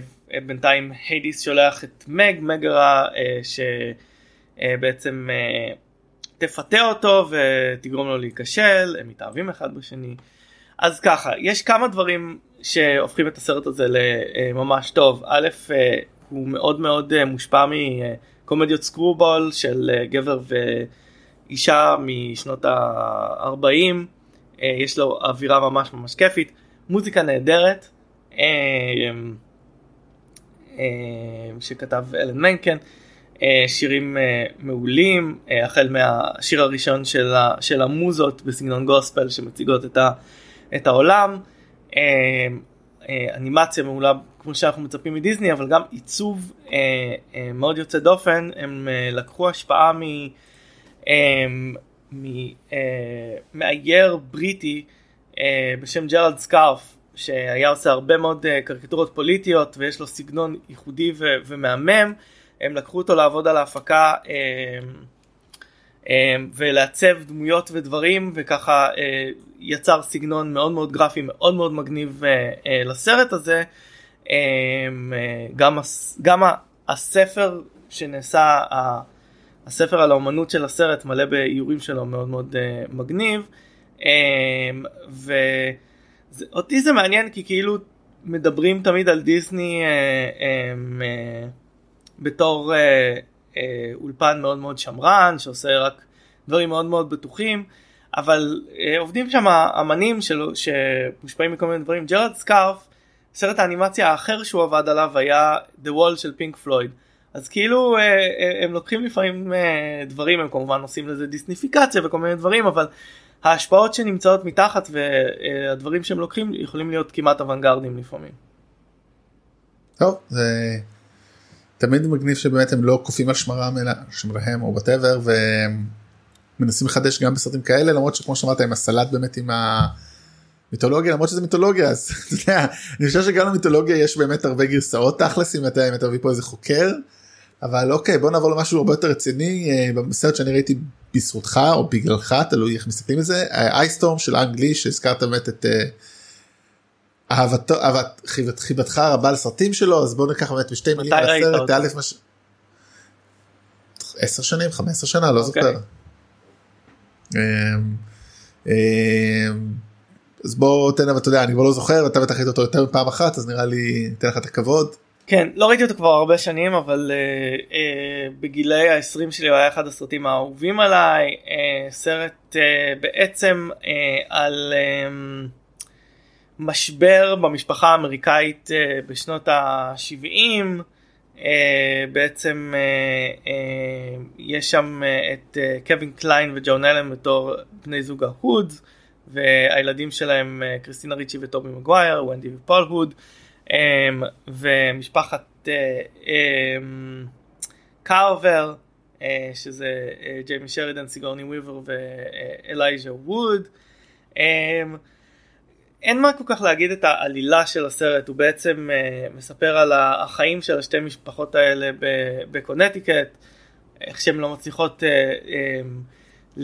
Speaker 3: בינתיים היידיס שולח את מג מגרה אה, שבעצם אה, תפתה אותו ותגרום לו להיכשל הם מתאהבים אחד בשני. אז ככה יש כמה דברים שהופכים את הסרט הזה לממש טוב. א' אה, הוא מאוד מאוד אה, מושפע מ... קומדיות סקרובול של אה, גבר ואישה משנות ה-40, אה, יש לו אווירה ממש ממש כיפית, מוזיקה נהדרת, שכתב אלן מנקן, שירים מעולים, החל מהשיר הראשון של, של המוזות בסגנון גוספל שמציגות את, ה, את העולם, אנימציה מעולה כמו שאנחנו מצפים מדיסני אבל גם עיצוב אה, אה, מאוד יוצא דופן. הם אה, לקחו השפעה מ... אה, אה, מאייר בריטי אה, בשם ג'רלד סקארף שהיה עושה הרבה מאוד אה, קריקטורות פוליטיות ויש לו סגנון ייחודי ומהמם הם לקחו אותו לעבוד על ההפקה אה, אה, ולעצב דמויות ודברים וככה אה, יצר סגנון מאוד מאוד גרפי מאוד מאוד מגניב אה, אה, לסרט הזה. אמ, גם, גם הספר שנעשה, הספר על האומנות של הסרט מלא באיורים שלו מאוד מאוד מגניב. אמ, ואותי זה מעניין כי כאילו מדברים תמיד על דיסני אה, אמ, בתור אולפן מאוד מאוד שמרן שעושה רק דברים מאוד מאוד בטוחים אבל עובדים שם אמנים שמושפעים מכל מיני דברים ג'רד סקארף סרט האנימציה האחר שהוא עבד עליו היה The Wall של פינק פלויד. אז כאילו אה, אה, הם לוקחים לפעמים אה, דברים הם כמובן עושים לזה דיסניפיקציה וכל מיני דברים אבל ההשפעות שנמצאות מתחת והדברים שהם לוקחים יכולים להיות כמעט אוונגרדים לפעמים.
Speaker 2: טוב זה תמיד מגניב שבאמת הם לא קופאים על שמרם אלא שמריהם או whatever ומנסים לחדש גם בסרטים כאלה למרות שכמו שאמרת עם הסלט באמת עם ה... מיתולוגיה למרות שזה מיתולוגיה אז אתה יודע, אני חושב שגם למיתולוגיה יש באמת הרבה גרסאות תכלס אם אתה, מביא פה איזה חוקר. אבל אוקיי בוא נעבור למשהו הרבה יותר רציני אה, בסרט שאני ראיתי בזכותך או בגללך תלוי איך מסתכלים על זה אייסטורם של אנגלי שהזכרת באמת את אה, אהבתו אהבת חיבתך הרבה לסרטים שלו אז בוא ניקח באמת בשתי מילים על הסרט. א' מש... 10 שנים 15 שנה לא אוקיי. זוכר. אמ, אמ, אז בוא תן אבל אתה יודע אני כבר לא זוכר אתה בטח ראית אותו יותר מפעם אחת אז נראה לי ניתן לך את הכבוד.
Speaker 3: כן לא ראיתי אותו כבר הרבה שנים אבל uh, uh, בגילי ה-20 שלי הוא היה אחד הסרטים האהובים עליי uh, סרט uh, בעצם uh, על uh, משבר במשפחה האמריקאית uh, בשנות ה-70 uh, בעצם אה, יש שם את קווין קליין וג'ואן אלן בתור בני זוג ההודס. והילדים שלהם אה, קריסטינה ריצ'י וטובי מגווייר, ונדי ופול הוד, ומשפחת אה, אה, שזה ג'יימי שרידן, סיגורני וויבר ואלייז'ה ווד. אמ, אין מה כל כך להגיד את העלילה של הסרט הוא בעצם אה, מספר על החיים של השתי משפחות האלה בקונטיקט איך שהן לא מצליחות uh, um,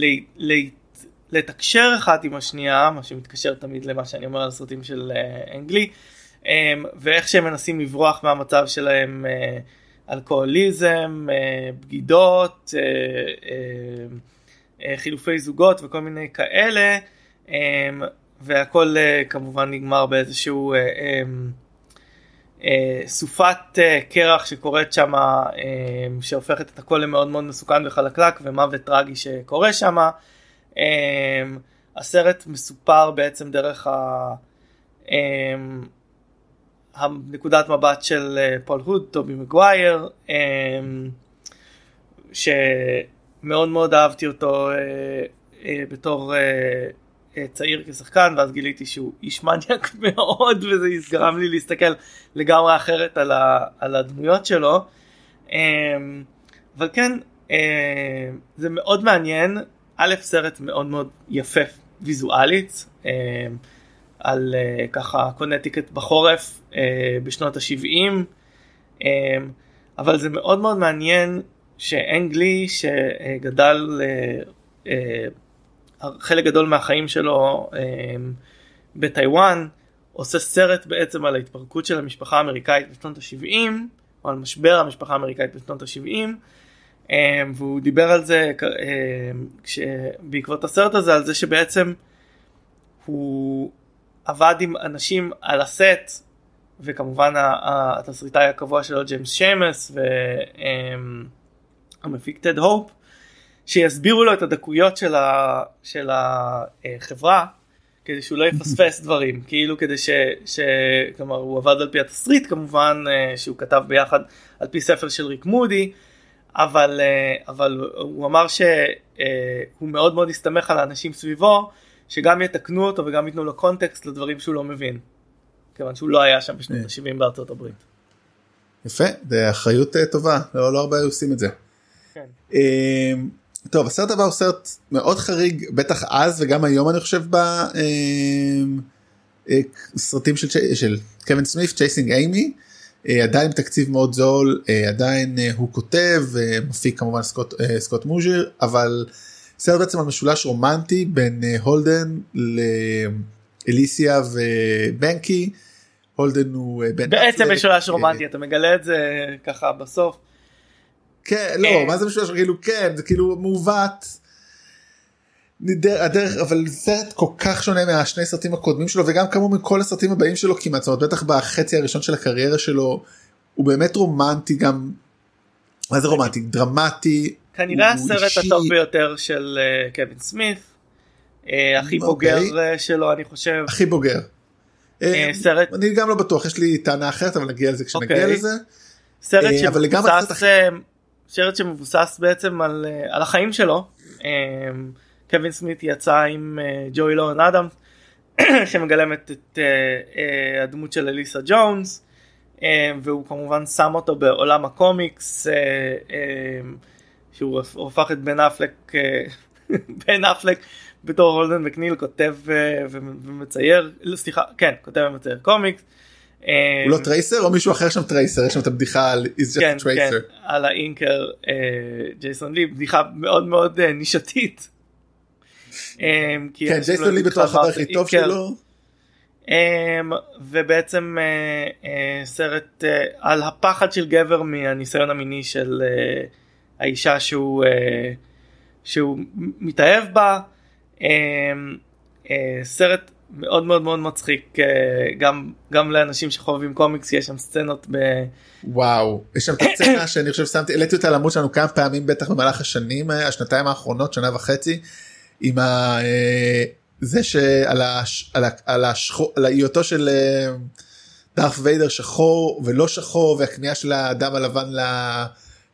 Speaker 3: לתקשר אחת עם השנייה מה שמתקשר תמיד למה שאני אומר על סרטים של uh, אנגלי um, ואיך שהם מנסים לברוח מהמצב שלהם uh, אלכוהוליזם uh, בגידות uh, uh, uh, חילופי זוגות וכל מיני כאלה. Um, והכל uh, כמובן נגמר באיזשהו uh, um, uh, סופת קרח שקורית שם שהופכת את הכל למאוד מאוד מסוכן וחלקלק ומוות טרגי שקורה שם. הסרט מסופר בעצם דרך ה... הנקודת מבט של פול הוד, טובי מגווייר, שמאוד מאוד אהבתי אותו בתור אה, צעיר כשחקן ואז גיליתי שהוא איש מניאק מאוד וזה גרם לי להסתכל לגמרי אחרת על, ה, על הדמויות שלו. אמ, אבל כן אמ, זה מאוד מעניין א' סרט מאוד מאוד יפה ויזואלית אמ, על אה, ככה קונטיקט בחורף אה, בשנות ה-70 אבל זה מאוד מאוד מעניין שאנגלי שגדל חלק גדול מהחיים שלו אמ, בטיוואן, עושה סרט בעצם על ההתפרקות של המשפחה האמריקאית בשנות ה-70, או על משבר המשפחה האמריקאית בשנות ה-70, אמ, והוא דיבר על זה אמ, בעקבות הסרט הזה, על זה שבעצם הוא עבד עם אנשים על הסט, וכמובן התסריטאי הקבוע שלו ג'יימס שיימס והמפיק טד הופ שיסבירו לו את הדקויות של, ה, של החברה כדי שהוא לא יפספס דברים כאילו כדי ש, ש... כלומר הוא עבד על פי התסריט כמובן אה, שהוא כתב ביחד על פי ספר של ריק מודי אבל אה, אבל הוא אמר שהוא אה, מאוד מאוד הסתמך על האנשים סביבו שגם יתקנו אותו וגם ייתנו לו קונטקסט לדברים שהוא לא מבין. כיוון שהוא לא היה שם בשנות ה-70 בארצות הברית.
Speaker 2: יפה, זה אחריות טובה, לא, לא הרבה עושים את זה. כן. טוב הסרט הבא הוא סרט מאוד חריג בטח אז וגם היום אני חושב בסרטים אה, של, של קווין סמית' Chasing Amy עדיין תקציב מאוד זול אה, עדיין אה, הוא כותב מפיק כמובן סקוט, סקוט מוז'יר אבל סרט בעצם על משולש רומנטי בין הולדן לאליסיה ובנקי. הולדן הוא
Speaker 3: בן בעצם משולש רומנטי אתה מגלה את זה ככה בסוף.
Speaker 2: כן לא אה. מה זה משולש כאילו כן זה כאילו מעוות. הדרך אבל סרט כל כך שונה מהשני סרטים הקודמים שלו וגם כמו מכל הסרטים הבאים שלו כמעט זאת אומרת בטח בחצי הראשון של הקריירה שלו הוא באמת רומנטי גם. מה זה רומנטי דרמטי.
Speaker 3: כנראה הסרט הטוב ביותר של אה, קווין סמית. אה, הכי בוגר אוקיי. שלו אני חושב.
Speaker 2: הכי בוגר. סרט אני גם לא בטוח יש לי טענה אחרת אבל נגיע לזה כשנגיע אוקיי. לזה.
Speaker 3: סרט שמבוסס סרט שמבוסס בעצם על, אה, על החיים שלו. אה, קווין סמית יצא עם אה, ג'וי לורן אדם שמגלמת את הדמות של אליסה ג'ונס והוא כמובן שם אותו בעולם הקומיקס שהוא הפך את בן אפלק בן אפלק בתור הולדן מקניל כותב ומצייר לא, סליחה כן כותב ומצייר קומיקס.
Speaker 2: הוא לא tracer או מישהו אחר שם tracer יש שם את הבדיחה על he's just
Speaker 3: כן, a tracer. כן, על ה inker אה, ג'ייסון לי בדיחה מאוד מאוד אה, נישתית.
Speaker 2: אה, כן ג'ייסון לי בתור החבר הכי טוב שלו.
Speaker 3: ובעצם סרט על הפחד של גבר מהניסיון המיני של האישה שהוא שהוא מתאהב בה. סרט מאוד מאוד מאוד מצחיק אה, גם גם לאנשים שחובבים קומיקס יש שם סצנות ב...
Speaker 2: וואו יש שם את הסצנה שאני חושב שמתי העליתי אותה לעמוד שלנו כמה פעמים בטח במהלך השנים אה, השנתיים האחרונות שנה וחצי עם ה... אה, זה שעל הש... על, ה... על, השחור... על היותו של דארף ויידר שחור ולא שחור והכניעה של האדם הלבן ל...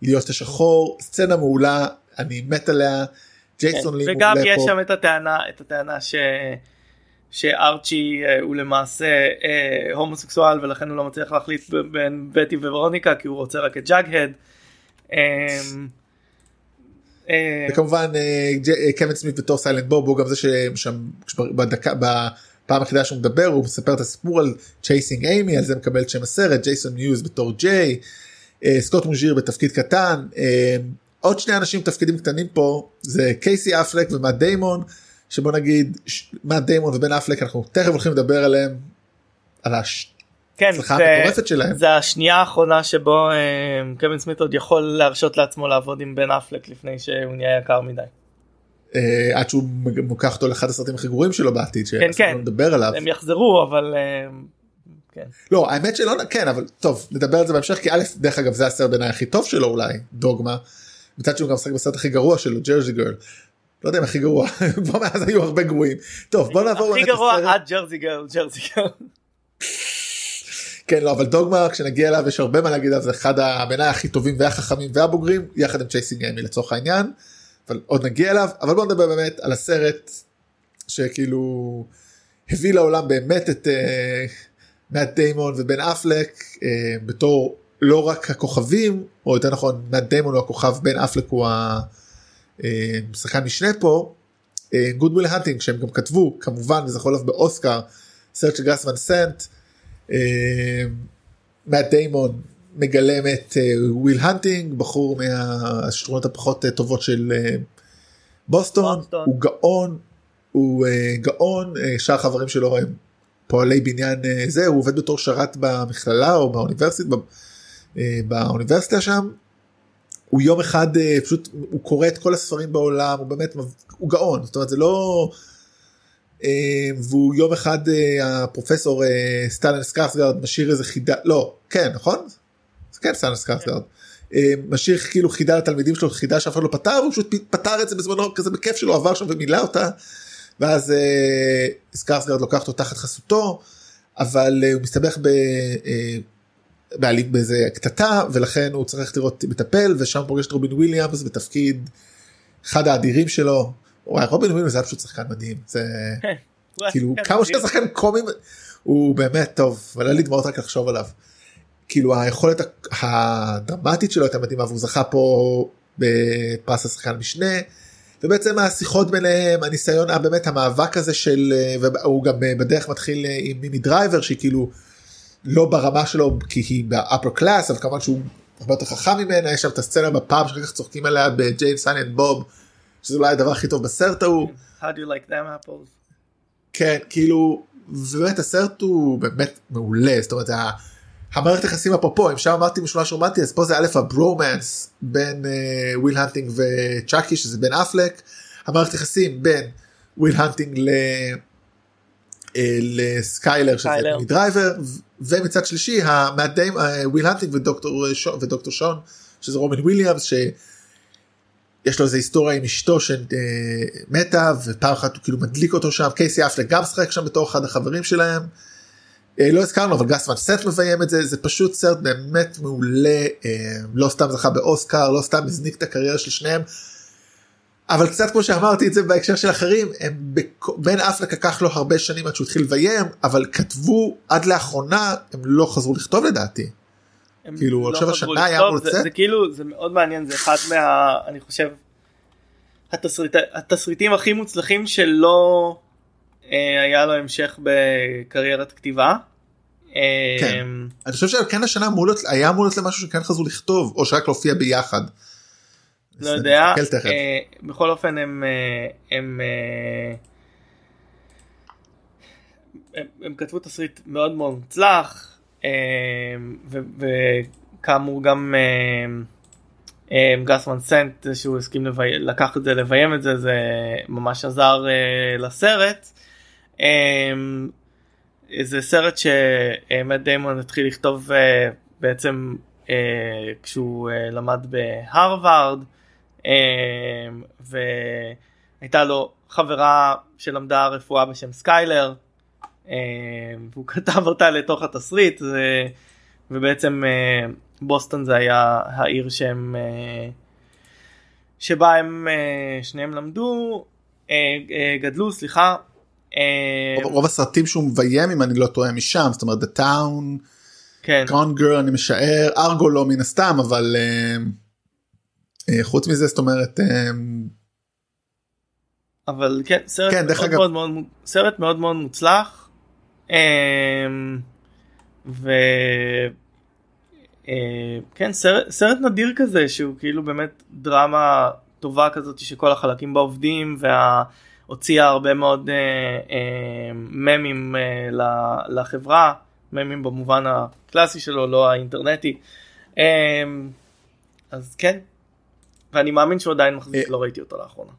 Speaker 2: להיות השחור סצנה מעולה אני מת עליה.
Speaker 3: ג'ייסון כן, לי וגם יש פה. שם את הטענה את הטענה ש... שארצ'י אה, הוא למעשה אה, הומוסקסואל ולכן הוא לא מצליח להחליט בין בטי וורוניקה כי הוא רוצה רק את ג'אג-הד. אמ,
Speaker 2: אה, וכמובן קווין סמית בתור סיילנט בוב הוא גם זה ששם בדקה פעם היחידה שהוא מדבר הוא מספר את הסיפור על Chasing Amy על זה מקבל את שם הסרט ג'ייסון מיוז בתור ג'יי סקוט מוז'יר בתפקיד קטן אה, עוד שני אנשים תפקידים קטנים פה זה קייסי אפלק ומאט דיימון שבוא נגיד מאט דיימון ובן אפלק אנחנו תכף הולכים לדבר עליהם על
Speaker 3: כן,
Speaker 2: ההצלחה
Speaker 3: זה-
Speaker 2: המטורפת שלהם.
Speaker 3: זה השנייה האחרונה שבו אה, קווין סמית עוד יכול להרשות לעצמו לעבוד עם בן אפלק לפני שהוא נהיה יקר מדי.
Speaker 2: אה, עד שהוא מוקח אותו לאחד הסרטים הכי גרועים שלו בעתיד
Speaker 3: כן.
Speaker 2: שאנחנו נדבר עליו.
Speaker 3: הם יחזרו אבל אה, כן.
Speaker 2: לא האמת שלא כן אבל טוב נדבר על זה בהמשך כי א' דרך אגב זה הסרט בעיניי הכי טוב שלו אולי דוגמה. מצד שני הוא גם משחק בסרט הכי גרוע שלו Jersey Girl. לא יודע אם הכי גרוע בוא מאז היו הרבה גרועים. טוב בוא נעבור
Speaker 3: הכי גרוע. עד Jersey Girl Jersey Girl.
Speaker 2: כן לא אבל דוגמה כשנגיע אליו יש הרבה מה להגיד עליו זה אחד ה- בעיניי הכי טובים והחכמים והבוגרים יחד עם Chasing Amy לצורך העניין. אבל עוד נגיע אליו אבל בוא נדבר באמת על הסרט שכאילו הביא לעולם באמת את אה, מאט דיימון ובן אפלק אה, בתור לא רק הכוכבים או יותר נכון מאט דיימון הוא הכוכב בן אפלק הוא השחקן משנה פה. Good Will Hunting שהם גם כתבו כמובן וזה זיכה אותם באוסקר סרט של גס ון סנט. מאט דיימון מגלם את אה, וויל הנטינג בחור מהשכונות הפחות אה, טובות של אה, בוסטון
Speaker 3: בוסטון.
Speaker 2: הוא גאון הוא אה, גאון אה, שאר החברים שלו הם פועלי בניין אה, זה הוא עובד בתור שרת במכללה או באוניברסיטה אה, באוניברסיטה שם. הוא יום אחד אה, פשוט הוא קורא את כל הספרים בעולם הוא באמת הוא גאון זאת אומרת זה לא. אה, והוא יום אחד אה, הפרופסור סטלן סקארסגרד משאיר איזה חידה לא כן נכון? כן סטלן סקארסגרד. אה, משאיר כאילו חידה לתלמידים שלו חידה שאף אחד לא פתר הוא פשוט פתר את זה בזמנו כזה בכיף שלו עבר שם ומילא אותה. ואז סקארסגרד לוקח אותו תחת חסותו אבל הוא מסתבך ב... באיזה קטטה ולכן הוא צריך לראות מטפל ושם פוגש את רובין וויליאמס בתפקיד אחד האדירים שלו. וואי, רובין וויליאמס היה פשוט שחקן מדהים זה כאילו
Speaker 3: כן,
Speaker 2: כמה שאתה שחקן קומי הוא באמת טוב אין לי דמעות רק לחשוב עליו. כאילו היכולת הדרמטית שלו הייתה מדהימה והוא זכה פה בפרס השחקן משנה. ובעצם השיחות ביניהם הניסיון באמת המאבק הזה של אה, והוא גם אה, בדרך מתחיל אה, עם מיני דרייבר שהיא כאילו לא ברמה שלו כי היא ב upper class אבל כמובן שהוא הרבה יותר חכם ממנה יש שם את הסצנה בפאב שאחר כך צוחקים עליה ב Jay and Silent Bob שזה אולי הדבר הכי טוב בסרט ההוא.
Speaker 3: How do you like them apples?
Speaker 2: כן כאילו באמת הסרט הוא באמת מעולה זאת אומרת המערכת יחסים אפרופו אם שם אמרתי משולש רומנטי אז פה זה א' הברומנס בין אה, וויל האנטינג וצ'אקי שזה בן אפלק המערכת יחסים בין וויל הנטינג ל... לסקיילר שזה
Speaker 3: סקיילר.
Speaker 2: מיני דרייבר ו- ומצד שלישי המאדים וויל הנטינג ודוקטור אה, שון ודוקטור שון שזה רובין וויליאמס שיש לו איזה היסטוריה עם אשתו שמתה ופעם אחת הוא כאילו מדליק אותו שם קייסי אפלק גם משחק שם בתור אחד החברים שלהם. אה, לא הזכרנו אבל גס ון סט מביים את זה זה פשוט סרט באמת מעולה אה, לא סתם זכה באוסקר לא סתם הזניק את הקריירה של שניהם. אבל קצת כמו שאמרתי את זה בהקשר של אחרים הם בכ- בן אפלק לקח לו הרבה שנים עד שהוא התחיל לביים אבל כתבו עד לאחרונה הם לא חזרו לכתוב לדעתי. כאילו,
Speaker 3: לא חזרו
Speaker 2: השנה היה אמור
Speaker 3: זה-
Speaker 2: לצאת.
Speaker 3: זה כאילו זה מאוד מעניין זה אחד מה אני חושב התסריט, התסריטים הכי מוצלחים שלא אה, היה לו המשך בקריירת כתיבה.
Speaker 2: כן. אני חושב שכן השנה היה אמור להיות למשהו שכן חזרו לכתוב או שרק להופיע ביחד.
Speaker 3: לא יודע. אה, בכל אופן הם אה, הם אה, הם, הם כתבו תסריט מאוד מאוד מוצלח אה, וכאמור גם אה, גס ון סנט שהוא הסכים לבי... לקח את זה לביים את זה זה ממש עזר לסרט. זה סרט שמט דיימון התחיל לכתוב בעצם כשהוא למד בהרווארד והייתה לו חברה שלמדה רפואה בשם סקיילר אה, והוא כתב אותה לתוך התסריט ובעצם אה, בוסטון זה היה העיר שהם שבה הם שניהם למדו אה, אה, גדלו סליחה.
Speaker 2: רוב- רוב הסרטים שהוא מביים אם אני לא טועה משם זאת אומרת The Town,
Speaker 3: כן.
Speaker 2: Gone Girl אני משער, ארגו לא מן הסתם אבל חוץ מזה זאת אומרת אה,
Speaker 3: אבל כן סרט
Speaker 2: כן,
Speaker 3: מאוד,
Speaker 2: אגב-
Speaker 3: מאוד, מאוד, סרט מאוד מאוד מוצלח. אמ, ו... אה, כן סרט, סרט נדיר כזה שהוא כאילו באמת דרמה טובה כזאת שכל החלקים בה עובדים והוציאה הרבה מאוד אה, אה, ממים אה, לחברה ממים במובן הקלאסי שלו לא האינטרנטי. אה, אז כן ואני מאמין שהוא עדיין מחזיק
Speaker 2: אה,
Speaker 3: לא ראיתי אותו לאחרונה.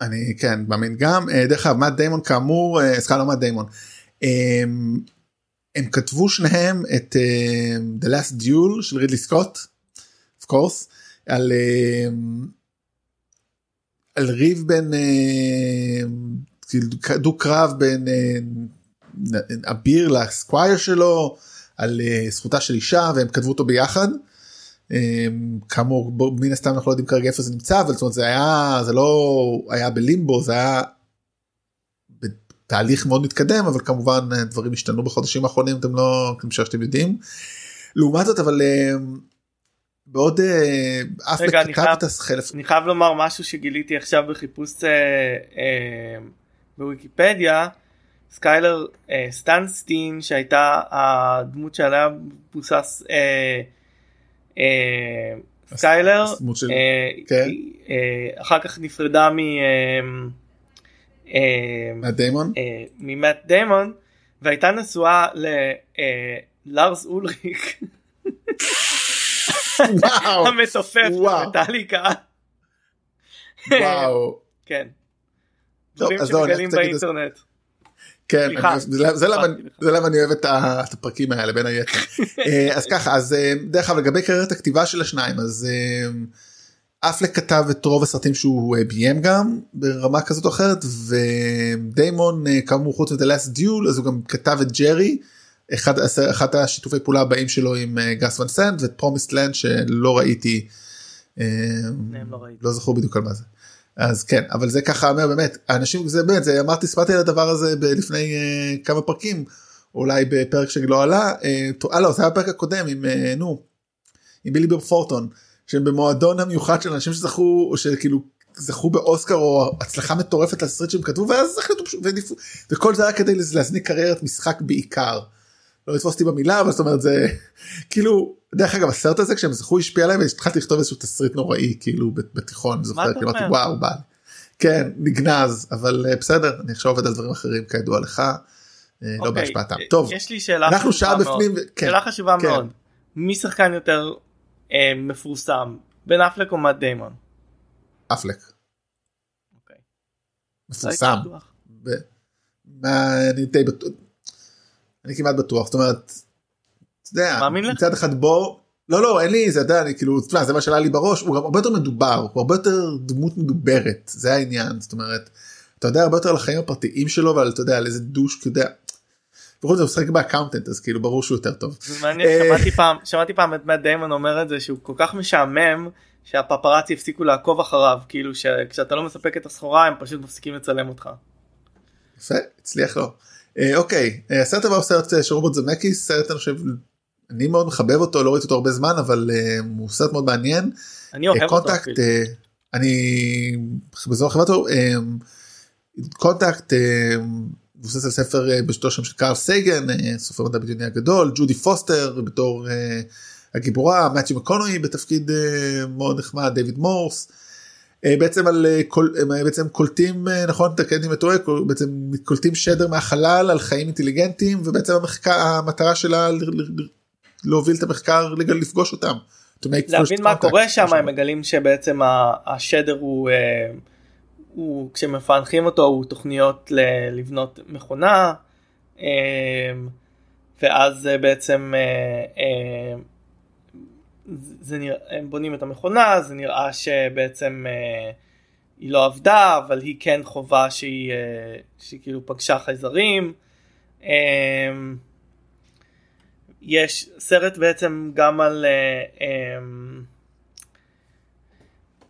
Speaker 2: אני כן מאמין גם אה, דרך אגב מאט דיימון כאמור אה, סליחה לא מאט דיימון. הם, הם כתבו שניהם את אה, The Last Duel של רידלי סקוט. of course על אה, על ריב בין כאילו דו קרב בין אביר לסקווייר שלו על זכותה של אישה והם כתבו אותו ביחד. אה, כאמור מן הסתם אנחנו לא יודעים כרגע איפה זה נמצא אבל זאת אומרת זה היה זה לא היה בלימבו זה היה בתהליך מאוד מתקדם אבל כמובן אה, דברים השתנו בחודשים האחרונים אתם לא כמו שאתם יודעים. לעומת זאת אבל אה, בעוד אף
Speaker 3: רגע, אני
Speaker 2: כתב
Speaker 3: חייב-
Speaker 2: את החלף
Speaker 3: אני חייב לומר משהו שגיליתי עכשיו בחיפוש אה, אה, בוויקיפדיה סקיילר אה, סטנסטין שהייתה הדמות שעליה מבוסס אה, אה, סקיילר אה,
Speaker 2: כן.
Speaker 3: אה, אחר כך נפרדה מ... אה, אה,
Speaker 2: מאט דיימון
Speaker 3: והייתה נשואה לללארס
Speaker 2: אולריך
Speaker 3: המתופף
Speaker 2: וואו.
Speaker 3: מטאליקה.
Speaker 2: וואו
Speaker 3: כן. דברים
Speaker 2: לא,
Speaker 3: שמגלים. באינטרנט.
Speaker 2: כן. אני- זה- למה- אני אוהב את הפרקים האלה בין היתר. אה, אז ככה אז אה, דרך אגב לגבי קריירת הכתיבה של השניים אז אה, אפלק כתב את רוב הסרטים שהוא ביים גם ברמה כזאת או אחרת ודיימון כאמור חוץ מ-The Last Duel אז הוא גם כתב את ג'רי אחד אחד השיתופי פעולה הבאים שלו עם גס ון סנד ואת Promised Land שלא
Speaker 3: לא ראיתי.
Speaker 2: לא זכור בדיוק על מה זה. אז כן אבל זה ככה אומר באמת אנשים זה באמת זה אמרתי סיפרתי על הדבר הזה לפני uh, כמה פרקים אולי בפרק שלא עלה uh, אה, לא זה היה בפרק הקודם עם uh, נו עם בילי בר פורטון שהם במועדון המיוחד של אנשים שזכו או שכאילו זכו באוסקר או הצלחה מטורפת לסרט שהם כתבו ואז החליטו וכל זה היה כדי להזניק קריירת משחק בעיקר. לא לתפוס אותי במילה אבל זאת אומרת זה כאילו דרך אגב הסרט הזה כשהם זכו השפיע עליהם והתחלתי לכתוב איזשהו תסריט נוראי כאילו בתיכון זוכר כאילו אמרתי? וואו בא לי. כן נגנז אבל אה, בסדר אני עכשיו עובד על דברים אחרים כידוע לך אה, לא
Speaker 3: אוקיי,
Speaker 2: בהשפעתם
Speaker 3: אה,
Speaker 2: טוב
Speaker 3: יש לי שאלה
Speaker 2: אנחנו שעה. בפנים כן,
Speaker 3: שאלה חשובה
Speaker 2: כן.
Speaker 3: מאוד. מי שחקן יותר מפורסם? בן אפלק או מאט דיימון?
Speaker 2: אפלק
Speaker 3: אוקיי.
Speaker 2: מפורסם. אני די בטוח אני כמעט בטוח זאת אומרת. אתה יודע? מצד אחד בוא לא לא אין לי זה אתה יודע, אני כאילו תשמע, זה מה שעלה לי בראש הוא הרבה יותר מדובר הוא הרבה יותר דמות מדוברת זה העניין זאת אומרת אתה יודע הרבה יותר על החיים הפרטיים שלו ועל אתה יודע על איזה דוש אתה יודע. בכל זאת הוא משחק ב-The Accountant אז כאילו ברור שהוא יותר טוב.
Speaker 3: זה מעניין,
Speaker 2: אה,
Speaker 3: שמעתי פעם, שמעתי פעם את מאט דיימון אומר את זה שהוא כל כך משעמם שהפפראצי הפסיקו לעקוב אחריו כאילו שכשאתה לא מספק את הסחורה הם פשוט מפסיקים לצלם אותך.
Speaker 2: יפה הצליח לו. אה, אוקיי אה, הסרט הבא הוא סרט אה, של רוברט זמקיס סרט אני חושב אני מאוד מחבב אותו לא ראיתי אותו הרבה זמן אבל הוא סרט מאוד מעניין.
Speaker 3: אני אוהב אותו.
Speaker 2: קונטקט. אה, אני בזמן חברת קונטקט מבוסס על ספר בשתו שם של קארל סייגן סופר מדע בדיוני הגדול ג'ודי פוסטר בתור הגיבורה מאצ'י מקונוי בתפקיד מאוד נחמד דיוויד מורס. אה, בעצם על אה, קול- הם אה, בעצם קולטים אה, נכון תקן אם אני טועה קול- בעצם קולטים שדר מהחלל על חיים אינטליגנטיים ובעצם המחקר המטרה שלה להוביל את המחקר לפגוש אותם.
Speaker 3: להבין מה קורה שם. הם מגלים שבעצם השדר הוא, אה, הוא כשמפענחים אותו הוא תוכניות לבנות מכונה אה, ואז אה, בעצם אה, אה, זה נראה, הם בונים את המכונה זה נראה שבעצם אה, היא לא עבדה אבל היא כן חובה שהיא, אה, שהיא כאילו פגשה חייזרים. אה, יש סרט בעצם גם על אה, אה,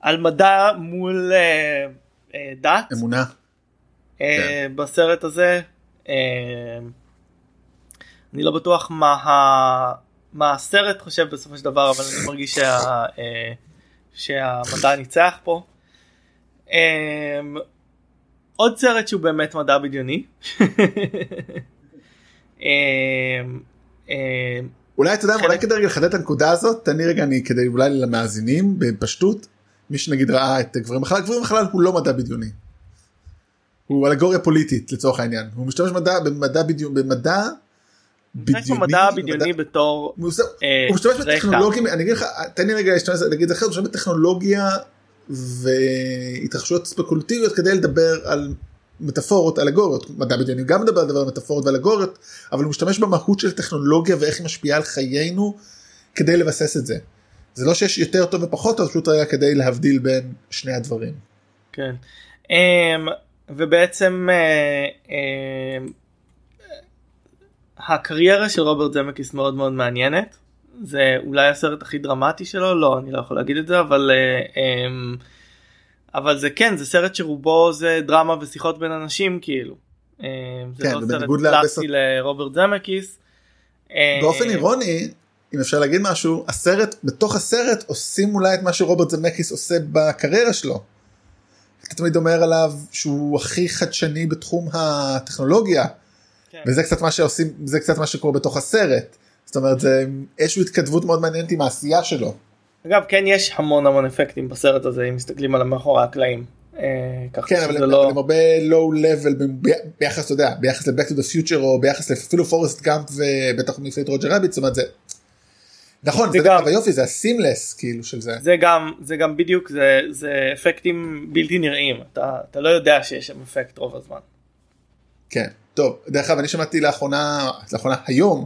Speaker 3: על מדע מול אה, אה, דת
Speaker 2: אמונה.
Speaker 3: אה, בסרט הזה. אה, אני לא בטוח מה, ה... מה הסרט חושב בסופו של דבר אבל אני מרגיש שה... אה, שהמדע ניצח פה. אה, עוד סרט שהוא באמת מדע בדיוני. אמ,
Speaker 2: אולי אתה יודע, אולי כדי לחדד את הנקודה הזאת, תן לי רגע אני כדי אולי למאזינים בפשטות, מי שנגיד ראה את גברים בחלל, גברים בחלל הוא לא מדע בדיוני. הוא אלגוריה פוליטית לצורך העניין, הוא משתמש במדע, במדע בדיוני, במדע
Speaker 3: משתמש במדע הבדיוני בתור
Speaker 2: הוא
Speaker 3: אה,
Speaker 2: משתמש. בטכנולוגיה, אני אגיד לך, תן לי רגע להשתמש, להגיד אחרת, הוא משתמש בטכנולוגיה והתרחשויות ספקולטיביות כדי לדבר על מטאפורות, אלגוריות, מדע בדיוני גם מדבר על דבר על מטאפורות ואלגוריות, אבל הוא משתמש במהות של טכנולוגיה ואיך היא משפיעה על חיינו כדי לבסס את זה. זה לא שיש יותר טוב ופחות טוב, פשוט היה כדי להבדיל בין שני הדברים.
Speaker 3: כן. אמ, ובעצם אה, אמ, הקריירה של רוברט זמקיס מאוד מאוד מעניינת. זה אולי הסרט הכי דרמטי שלו לא אני לא יכול להגיד את זה אבל אה, אמ, אבל זה כן זה סרט שרובו זה דרמה ושיחות בין אנשים כאילו. אמ, זה
Speaker 2: כן,
Speaker 3: לא סרט קלאסי לרוברט זמקיס. אה,
Speaker 2: באופן אירוני, אם אפשר להגיד משהו, הסרט, בתוך הסרט עושים אולי את מה שרוברט זמקיס עושה בקריירה שלו. אתה תמיד אומר עליו שהוא הכי חדשני בתחום הטכנולוגיה,
Speaker 3: כן.
Speaker 2: וזה קצת מה שעושים, זה קצת מה שקורה בתוך הסרט. זאת אומרת, זה איזושהי התכתבות מאוד מעניינת עם העשייה שלו.
Speaker 3: אגב כן יש המון המון אפקטים בסרט הזה אם מסתכלים על מאחורי הקלעים. אה,
Speaker 2: כן, אבל
Speaker 3: שזה
Speaker 2: הם
Speaker 3: לא...
Speaker 2: אבל הם הרבה לואו לבל ביחס, אתה יודע, ביחס ל-Back to the Future או ביחס אפילו פורסט גאמפ ובטח מפלט רוג'ר רביט, זאת אומרת זה... נכון,
Speaker 3: זה גם-
Speaker 2: היופי, זה הסימלס כאילו של זה.
Speaker 3: זה גם זה גם בדיוק זה זה אפקטים בלתי נראים אתה אתה לא יודע שיש שם אפקט רוב הזמן.
Speaker 2: כן, טוב, דרך אגב אני שמעתי לאחרונה, לאחרונה היום,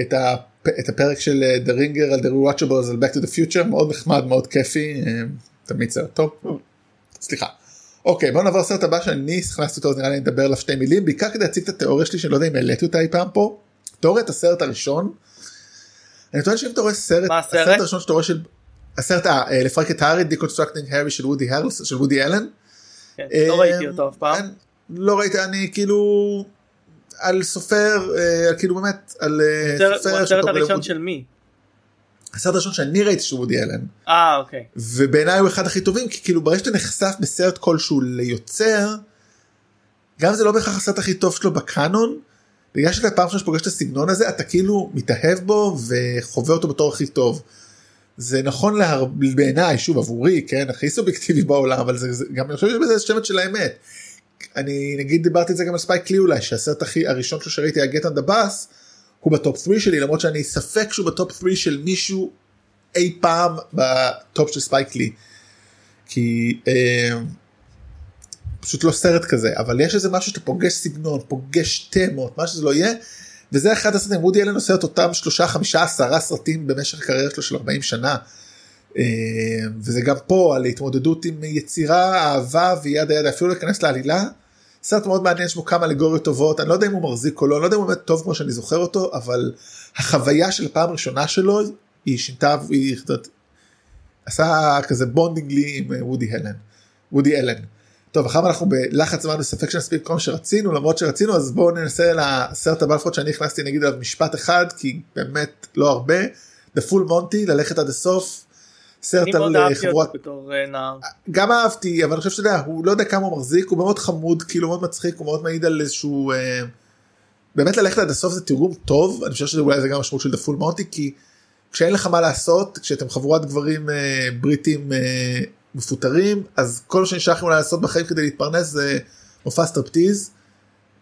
Speaker 2: את, הפ, את הפרק של אה, The Ringer על The Rewatchables על Back to the Future, מאוד נחמד, מאוד כיפי, אה, תמיד סרט טוב, סליחה. אוקיי, בוא נעבור לסרט הבא שאני הכנסתי אותו, אז נראה לי נדבר עליו שתי מילים, בעיקר כדי להציג את התיאוריה שלי, שאני לא יודע אם העליתי אותה אי פעם פה. תיאוריית הסרט הראשון, אני טוען שאם אתה רואה סרט,
Speaker 3: מה הסרט?
Speaker 2: הסרט הראשון שאתה רואה של, הסרט, אה, אה, לפרק את הארי, Deconstructing Harry של וודי הרלס, של וודי אלן,
Speaker 3: כן, לא ראיתי אותו אף פעם.
Speaker 2: לא ראיתי אני כאילו על סופר אה, כאילו באמת על אה,
Speaker 3: הסרט- הוא
Speaker 2: סופר
Speaker 3: הסרט הראשון של מי?
Speaker 2: הסרט הראשון שאני ראיתי של וודי אלן
Speaker 3: אה אוקיי.
Speaker 2: ובעיניי הוא אחד הכי טובים כי כאילו ברגע שאתה נחשף בסרט כלשהו ליוצר גם זה לא בהכרח הסרט הכי טוב שלו בקאנון בגלל שאתה פעם ראשונה שפוגש את הסגנון הזה אתה כאילו מתאהב בו וחווה אותו בתור הכי טוב. זה נכון להר... בעיניי שוב עבורי כן הכי סובייקטיבי בעולם אבל זה, זה גם אני חושב שבזה שמץ של האמת. אני נגיד דיברתי את זה גם על ספייק לי אולי שהסרט הכי הראשון שלו שראיתי היה Get on the Bus הוא בטופ 3 שלי למרות שאני ספק שהוא בטופ 3 של מישהו אי פעם בטופ של ספייק לי. כי אה, פשוט לא סרט כזה אבל יש איזה משהו שאתה פוגש סגנון פוגש תמות מה שזה לא יהיה. וזה אחד הסרטים וודי אלן עושה את אותם שלושה חמישה עשרה סרטים במשך הקריירה שלו של 40 שנה. אה, וזה גם פה על התמודדות עם יצירה אהבה וידה ידה אפילו להיכנס לעלילה. סרט מאוד מעניין יש בו כמה אלגוריות טובות אני לא יודע אם הוא מחזיק או לא אני לא יודע אם הוא באמת טוב כמו שאני זוכר אותו אבל החוויה של הפעם הראשונה שלו היא שינתה היא את יודעת, עשה כזה bonding לי עם אה, וודי אלן. וודי אלן. טוב עכשיו אנחנו בלחץ זמן וספק שנספיק כל מה שרצינו למרות שרצינו אז בואו ננסה לסרט הבא לפחות שאני הכנסתי נגיד עליו משפט אחד כי באמת לא הרבה. The full monty ללכת עד הסוף. סרט על אה, חבורת
Speaker 3: אה.
Speaker 2: גם אהבתי אבל אני חושב שאתה יודע הוא לא יודע כמה הוא מחזיק הוא מאוד חמוד כאילו מאוד מצחיק הוא מאוד מעיד על איזשהו אה, באמת ללכת עד הסוף זה תרגום טוב אני חושב שזה אולי זה גם משמעות של The Full Monty כי כשאין לך מה לעשות כשאתם חבורת גברים אה, בריטים אה, מפוטרים אז כל מה שנשאר לכם לעשות בחיים כדי להתפרנס זה מופע סטרפטיז.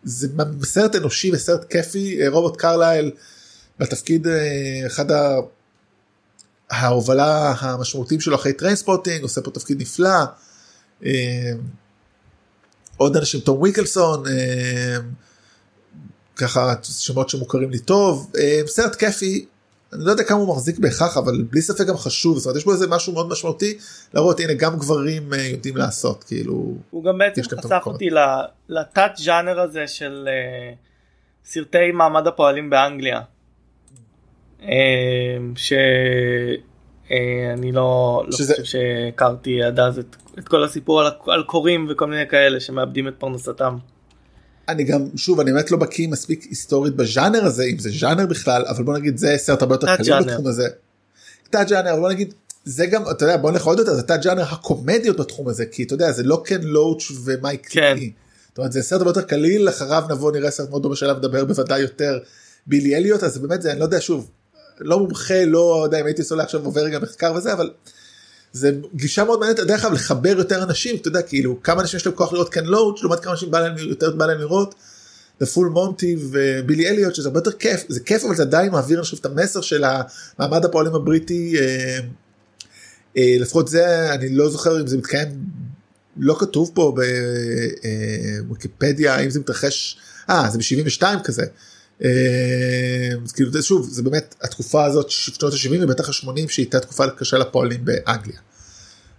Speaker 2: זה סרט אנושי וסרט כיפי אה, רוברט קרלייל בתפקיד אחד ה... ההובלה המשמעותיים שלו אחרי טריינספוטינג עושה פה תפקיד נפלא. אה, עוד אנשים טום ווילקינסון אה, ככה שמות שמוכרים לי טוב אה, סרט כיפי אני לא יודע כמה הוא מחזיק בהכרח אבל בלי ספק גם חשוב זאת אומרת יש בו איזה משהו מאוד משמעותי להראות הנה גם גברים יודעים לעשות כאילו
Speaker 3: הוא גם בעצם
Speaker 2: המקום.
Speaker 3: אותי לתת ז'אנר הזה של סרטי מעמד הפועלים באנגליה. אה, שאני לא, לא
Speaker 2: שזה-
Speaker 3: חושב שהכרתי עד אז את, את כל הסיפור על, על קוראים וכל מיני כאלה שמאבדים את פרנסתם.
Speaker 2: אני גם שוב אני באמת לא בקיא מספיק היסטורית בז'אנר הזה אם זה ז'אנר בכלל אבל בוא נגיד זה סרט הרבה יותר קליל. בתחום הזה. תת ז'אנר אבל בוא נגיד זה גם אתה יודע בוא נלך עוד יותר זה תת ז'אנר הקומדיות בתחום הזה כי אתה יודע זה לא קן לואוץ' ומייק
Speaker 3: כן.
Speaker 2: לי. זאת אומרת זה סרט הרבה יותר קליל אחריו נבוא נראה סרט מאוד דומה שעליו נדבר בוודאי יותר בילי אליוט אז באמת זה אני לא יודע שוב לא מומחה לא יודע אם הייתי עושה עכשיו עובר רגע מחקר וזה אבל זה גישה מאוד מעניינת דרך אגב לחבר יותר אנשים אתה יודע כאילו כמה אנשים יש להם כוח לראות קן לואוד לעומת כמה אנשים בא להם יותר בא להם לראות. The full מונטי ובילי אליוט שזה הרבה יותר כיף זה כיף אבל זה עדיין מעביר אני חושב את המסר של המעמד הפועלים הבריטי אה, אה, לפחות זה אני לא זוכר אם זה מתקיים לא כתוב פה בוויקיפדיה אם זה מתרחש אה זה ב-72 כזה. אז כאילו זה שוב זה באמת התקופה הזאת שנות ה-70 ובטח ה-80 שהייתה תקופה קשה לפועלים באנגליה.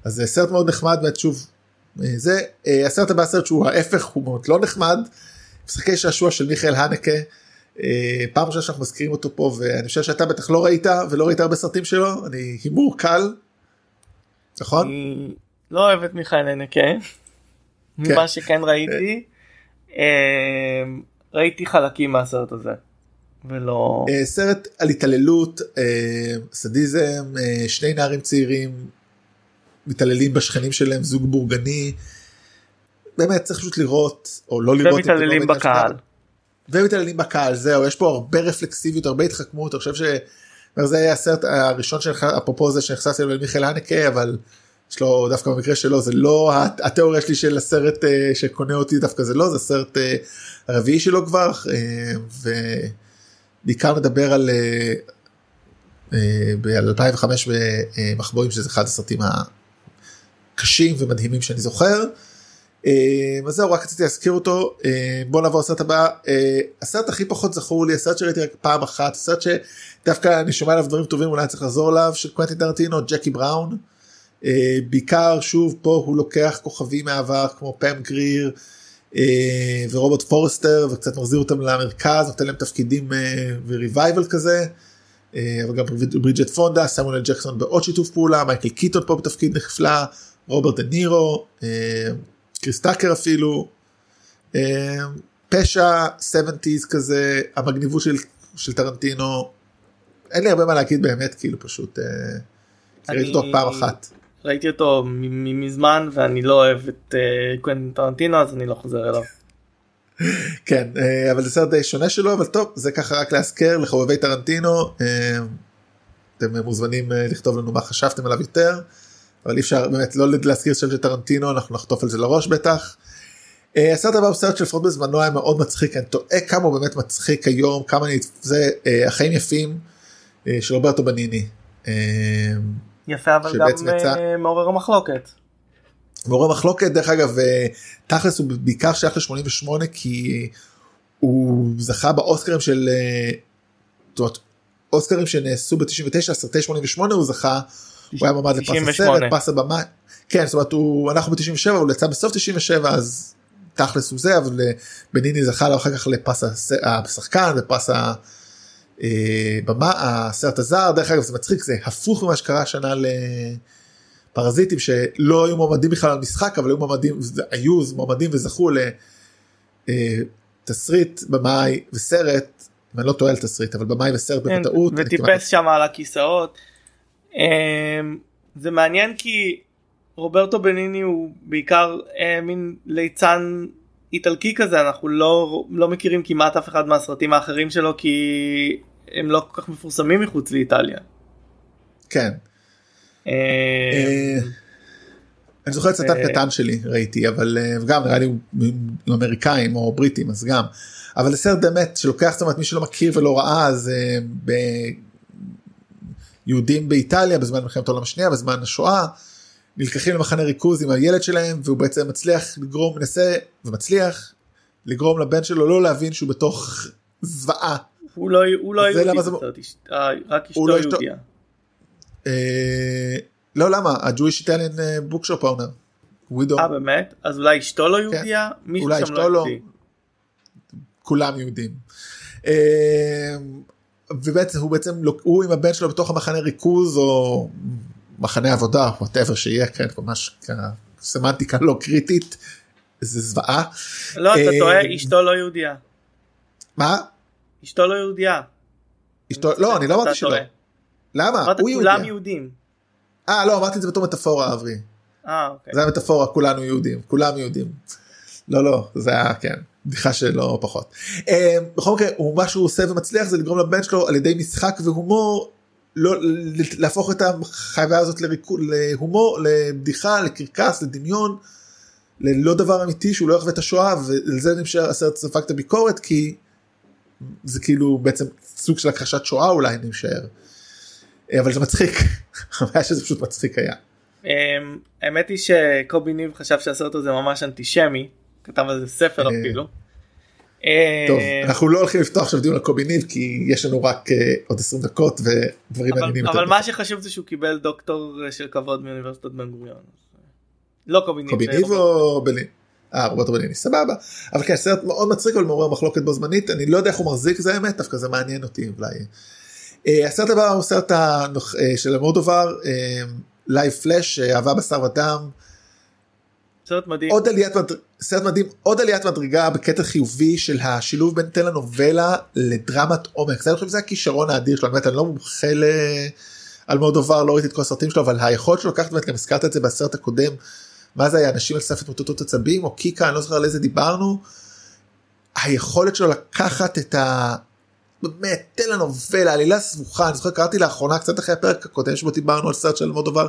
Speaker 2: אז זה סרט מאוד נחמד באמת שוב זה הסרט הבא סרט שהוא ההפך הוא מאוד לא נחמד. משחקי שעשוע של מיכאל הנקה. פעם ראשונה שאנחנו מזכירים אותו פה ואני חושב שאתה בטח לא ראית ולא ראית הרבה סרטים שלו אני הימור קל. נכון?
Speaker 3: לא אוהב את מיכאל הנקה. ממה שכן ראיתי. ראיתי חלקים מהסרט הזה. ולא
Speaker 2: סרט על התעללות סדיזם שני נערים צעירים מתעללים בשכנים שלהם זוג בורגני. באמת צריך פשוט לראות או לא לראות
Speaker 3: ומתעללים בקהל.
Speaker 2: ומתעללים בקהל זהו יש פה הרבה רפלקסיביות הרבה התחכמות אני חושב שזה היה הסרט הראשון שלך אפרופו זה שנחשפתי אל מיכאל הנקה אבל יש לו דווקא במקרה שלו זה לא התיאוריה שלי של הסרט שקונה אותי דווקא זה לא זה סרט הרביעי שלו כבר ובעיקר מדבר על ב-2005 במחבואים שזה אחד הסרטים הקשים ומדהימים שאני זוכר. אז זהו רק רציתי להזכיר אותו בוא נעבור לסרט הבא הסרט הכי פחות זכור לי הסרט שראיתי רק פעם אחת הסרט שדווקא אני שומע עליו דברים טובים אולי צריך לחזור עליו של קוונטין טרנטינו ג'קי בראון. בעיקר שוב פה הוא לוקח כוכבים מהעבר כמו פם גריר ורוברט פורסטר וקצת מחזיר אותם למרכז נותן להם תפקידים ו-revival כזה. אבל גם ברידג'ט פונדה סמואל ג'קסון בעוד שיתוף פעולה מייקל קיטון פה בתפקיד נפלא רוברט דה נירו קריס טאקר אפילו פשע 70's כזה המגניבות של, של טרנטינו אין לי הרבה מה להגיד באמת כאילו פשוט אני... ראיתי אותו פעם אחת.
Speaker 3: ראיתי אותו מזמן ואני לא אוהב את קוונטין טרנטינו אז אני לא חוזר אליו.
Speaker 2: כן אבל זה סרט די שונה שלו אבל טוב זה ככה רק להזכר לחובבי טרנטינו אתם מוזמנים לכתוב לנו מה חשבתם עליו יותר. אבל אי אפשר באמת לא להזכיר של טרנטינו אנחנו נחטוף על זה לראש בטח. הסרט הבא הוא סרט שלפחות בזמנו היה מאוד מצחיק אני טועה כמה הוא באמת מצחיק היום כמה אני זה החיים יפים של רוברטו בניני.
Speaker 3: יפה אבל גם יצא... מעורר מחלוקת.
Speaker 2: מעורר מחלוקת דרך אגב תכלס הוא בעיקר שייך ל-88 כי הוא זכה באוסקרים של אוסקרים שנעשו ב-99 סרטי 88 הוא זכה. הוא היה מועמד לפרס הסרט, פרס הבמה, כן, זאת אומרת, הוא, אנחנו ב-97, הוא יצא בסוף 97, אז תכלס הוא זה, אבל בניני זכה לו אחר כך לפרס השחקן ופרס הבמה, הסרט הזר, דרך אגב זה מצחיק, זה הפוך ממה שקרה השנה לפרזיטים שלא היו מועמדים בכלל למשחק, אבל היו מועמדים, היו מועמדים וזכו לתסריט, במאי וסרט, אני לא טועה על תסריט, אבל במאי וסרט בטעות.
Speaker 3: וטיפס שם על הכיסאות. זה מעניין כי רוברטו בניני הוא בעיקר מין ליצן איטלקי כזה אנחנו לא לא מכירים כמעט אף אחד מהסרטים האחרים שלו כי הם לא כל כך מפורסמים מחוץ לאיטליה.
Speaker 2: כן. אני זוכר את סרטן קטן שלי ראיתי אבל גם נראה לי עם אמריקאים או בריטים אז גם אבל סרט באמת שלוקח זאת אומרת מי שלא מכיר ולא ראה אז יהודים באיטליה בזמן מלחמת העולם השנייה בזמן השואה נלקחים למחנה ריכוז עם הילד שלהם והוא בעצם מצליח לגרום מנסה ומצליח לגרום לבן שלו לא להבין שהוא בתוך זוועה.
Speaker 3: הוא לא הוא לא יהודי, זה... רק אשתו לא יהודיה.
Speaker 2: אה, לא למה הג'ויש איטליאן בוקשופ אונר.
Speaker 3: אה באמת? אז אולי אשתו לא כן. יהודיה? מישהו שם לא יהודי.
Speaker 2: כולם יהודים. אה, ובעצם הוא בעצם הוא עם הבן שלו בתוך המחנה ריכוז או מחנה עבודה whatever שיהיה כן ממש סמנטיקה לא קריטית. זה זוועה.
Speaker 3: לא אתה טועה אשתו לא יהודיה.
Speaker 2: מה?
Speaker 3: אשתו לא יהודיה.
Speaker 2: אשתו לא אני לא אמרתי שלא. למה?
Speaker 3: הוא כולם יהודים.
Speaker 2: אה לא אמרתי את זה בתור מטאפורה אברי.
Speaker 3: אה אוקיי.
Speaker 2: זה המטאפורה כולנו יהודים כולם יהודים. לא לא זה היה כן בדיחה שלא פחות. אה, בכל מקרה מה שהוא עושה ומצליח זה לגרום לבן שלו על ידי משחק והומור לא להפוך את החוויה הזאת לריקו, להומור לבדיחה לקרקס לדמיון ללא דבר אמיתי שהוא לא יחווה את השואה ולזה נמשך הסרט ספג את הביקורת כי זה כאילו בעצם סוג של הכחשת שואה אולי אני משער. אה, אבל זה מצחיק, הבעיה שזה פשוט מצחיק היה.
Speaker 3: אמ, האמת היא שקובי ניב חשב שהסרט הזה ממש אנטישמי, כתב על זה ספר
Speaker 2: אה,
Speaker 3: אפילו.
Speaker 2: טוב
Speaker 3: אמ,
Speaker 2: אנחנו לא הולכים לפתוח עכשיו דיון על קובי ניב כי יש לנו רק אה, עוד 20 דקות ודברים מעניינים
Speaker 3: אבל, מה שחשוב זה שהוא קיבל דוקטור של כבוד מאוניברסיטת בן גוריון. לא קובי ניב.
Speaker 2: קובי ניב. או בליני? אה רוברטו בליני סבבה. אבל כן סרט מאוד מצחיק אבל מעורר מחלוקת בו זמנית. אני לא יודע איך הוא מחזיק זה האמת דווקא זה מעניין אותי אולי. אה, הסרט הבא הוא סרט הנוח- אה, של אלמודובר Live Flesh אהבה בשר ודם.
Speaker 3: סרט מדהים.
Speaker 2: עוד עליית מד... סרט מדהים עוד עליית מדרגה בקטע חיובי של השילוב בין טלנובלה לדרמת עומק. זה אני חושב שזה הכישרון האדיר שלו. באמת אני לא מומחה ל... אלמודובר לא ראיתי את כל הסרטים שלו אבל היכולת שלו לקחת באמת גם הזכרת את זה בסרט הקודם מה זה היה אנשים על סף התמוטטות עצבים או קיקה אני לא זוכר על איזה דיברנו. היכולת שלו לקחת את ה... באמת טלנובלה עלילה סבוכה אני זוכר קראתי לאחרונה קצת אחרי הפרק הקודם שבו דיברנו על סרט של מורדובר.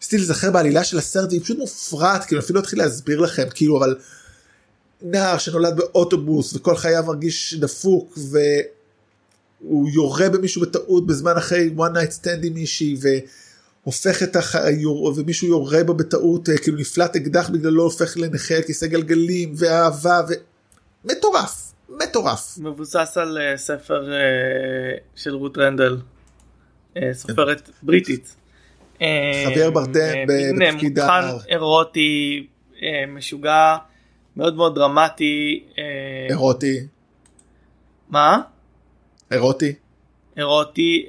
Speaker 2: ניסיתי להיזכר בעלילה של הסרט והיא פשוט מופרעת כאילו אפילו לא אתחיל להסביר לכם כאילו אבל נער שנולד באוטובוס וכל חייו מרגיש דפוק והוא יורה במישהו בטעות בזמן אחרי one night stand עם מישהי והופך את הח... ומישהו יורה בו בטעות אה, כאילו נפלט אקדח בגללו הופך לנכה על כיסא גלגלים ואהבה ומטורף מטורף
Speaker 3: מבוסס על אה, ספר אה, של רות רנדל, אה, סופרת בריטית.
Speaker 2: חבייר ברדן ב-
Speaker 3: מין, אה,
Speaker 2: בתפקיד
Speaker 3: מותחן
Speaker 2: הנער.
Speaker 3: אירוטי משוגע מאוד מאוד דרמטי.
Speaker 2: אירוטי
Speaker 3: מה?
Speaker 2: אירוטי
Speaker 3: אירוטי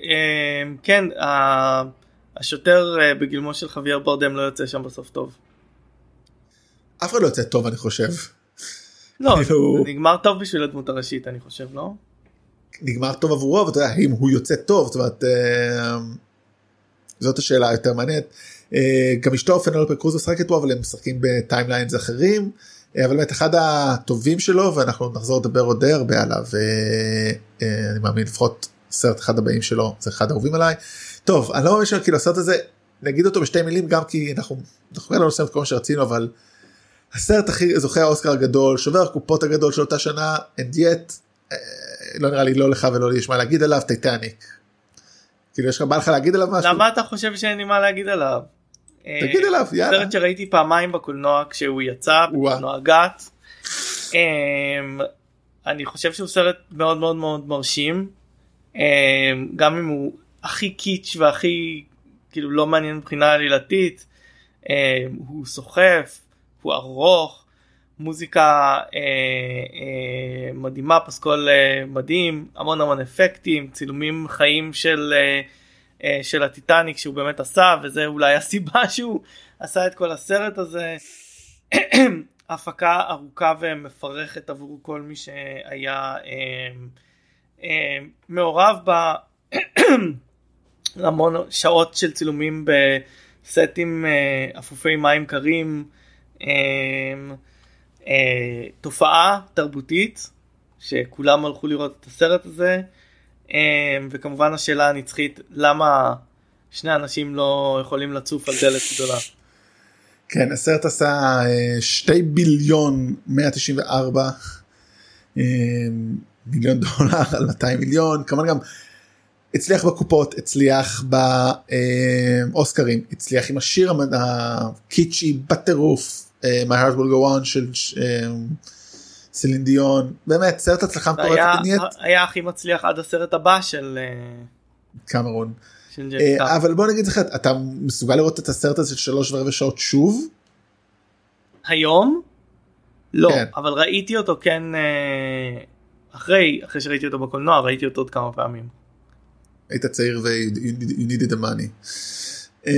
Speaker 3: כן ה- השוטר אה, בגילמו של חבייר ברדם לא יוצא שם בסוף טוב.
Speaker 2: אף אחד לא יוצא טוב אני חושב
Speaker 3: לא
Speaker 2: כאילו-
Speaker 3: זה נגמר טוב בשביל הדמות הראשית אני חושב לא?
Speaker 2: נגמר טוב עבורו ואתה יודע אם הוא יוצא טוב זאת אומרת אה, זאת השאלה היותר מעניינת. אה, גם אשתו פנלופה קרוז משחקת בו אבל הם משחקים בטיימליינס אחרים אבל באמת אחד הטובים שלו ואנחנו נחזור לדבר עוד די הרבה עליו ואני מאמין לפחות סרט אחד הבאים שלו זה אחד האהובים עליי. טוב אני לא מאמין שכאילו הסרט הזה נגיד אותו בשתי מילים גם כי אנחנו אנחנו לא עושים את כל מה שרצינו אבל הסרט הכי זוכה האוסקר הגדול שובר הקופות הגדול של אותה שנה and yet אה, לא נראה לי לא לך ולא לי יש מה להגיד עליו טייטניק. כאילו יש לך בא לך להגיד עליו משהו?
Speaker 3: למה אתה חושב שאין לי מה להגיד עליו? אה,
Speaker 2: תגיד עליו יאללה.
Speaker 3: סרט שראיתי פעמיים בקולנוע כשהוא יצא. בקולנוע גת. אמ, אני חושב שהוא סרט מאוד מאוד מאוד מרשים. אמ, גם אם הוא הכי קיץ' והכי כאילו לא מעניין מבחינה עלילתית. אמ, הוא סוחף, הוא ארוך, מוזיקה אה, אה, מדהימה, פסקול אה, מדהים, המון המון אפקטים, צילומים חיים של, אה, אה, של הטיטניק שהוא באמת עשה, וזה אולי הסיבה שהוא עשה את כל הסרט הזה. הפקה ארוכה ומפרכת עבור כל מי שהיה אה, אה, מעורב בה. המון שעות של צילומים בסטים אה, אפופי מים קרים. אה, אה, תופעה תרבותית שכולם הלכו לראות את הסרט הזה וכמובן השאלה הנצחית למה שני אנשים לא יכולים לצוף על דלת גדולה.
Speaker 2: כן הסרט עשה אה, שתי ביליון 194 אה, מיליון דולר על 200 מיליון כמובן גם הצליח בקופות הצליח באוסקרים הצליח עם השיר הקיצ'י בטירוף אה, My Heart Will Go On של אה, סלין דיון באמת סרט הצלחה מטורפת
Speaker 3: היה, הכי מצליח עד הסרט הבא של, אה,
Speaker 2: קמרון אה. אבל בוא נגיד לך אתה מסוגל לראות את הסרט הזה של שלוש ורבע שעות שוב
Speaker 3: היום? לא,
Speaker 2: כן.
Speaker 3: אבל ראיתי אותו כן אה, אחרי, אחרי שראיתי אותו בקולנוע ראיתי אותו עוד כמה פעמים.
Speaker 2: היית צעיר ו- you you needed the money. Uh,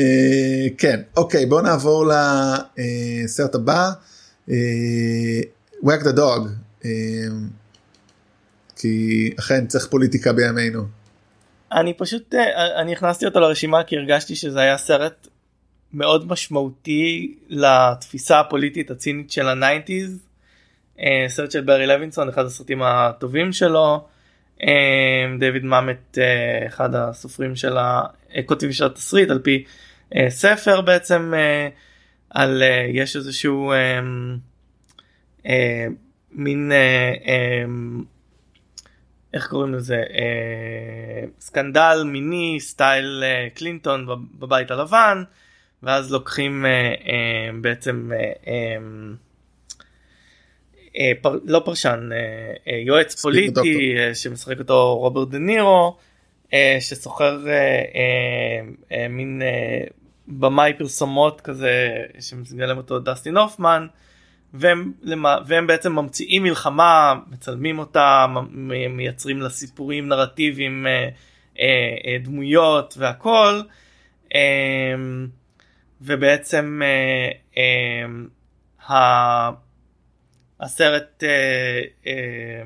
Speaker 2: כן אוקיי בוא נעבור לסרט הבא uh, wag the dog uh, כי אכן צריך פוליטיקה בימינו.
Speaker 3: אני פשוט אה, אני הכנסתי אותו לרשימה כי הרגשתי שזה היה סרט מאוד משמעותי לתפיסה הפוליטית הצינית של ה nineties אה, סרט של ברי לוינסון אחד הסרטים הטובים שלו. אה, דיוויד מאמט אה, אחד הסופרים של הכותבים של התסריט על פי ספר בעצם על יש איזשהו מין איך קוראים לזה? סקנדל מיני style קלינטון בבית הלבן ואז לוקחים בעצם אה, פר, לא פרשן אה, אה, יועץ פוליטי אה, שמשחק אותו רוברט דה נירו אה, ששוכר אה, אה, אה, מין אה, במאי פרסומות כזה שמגלם אותו דסטין הופמן והם, והם בעצם ממציאים מלחמה מצלמים אותה מייצרים לה סיפורים נרטיביים אה, אה, אה, דמויות והכל אה, ובעצם אה, אה, הסרט אה, אה,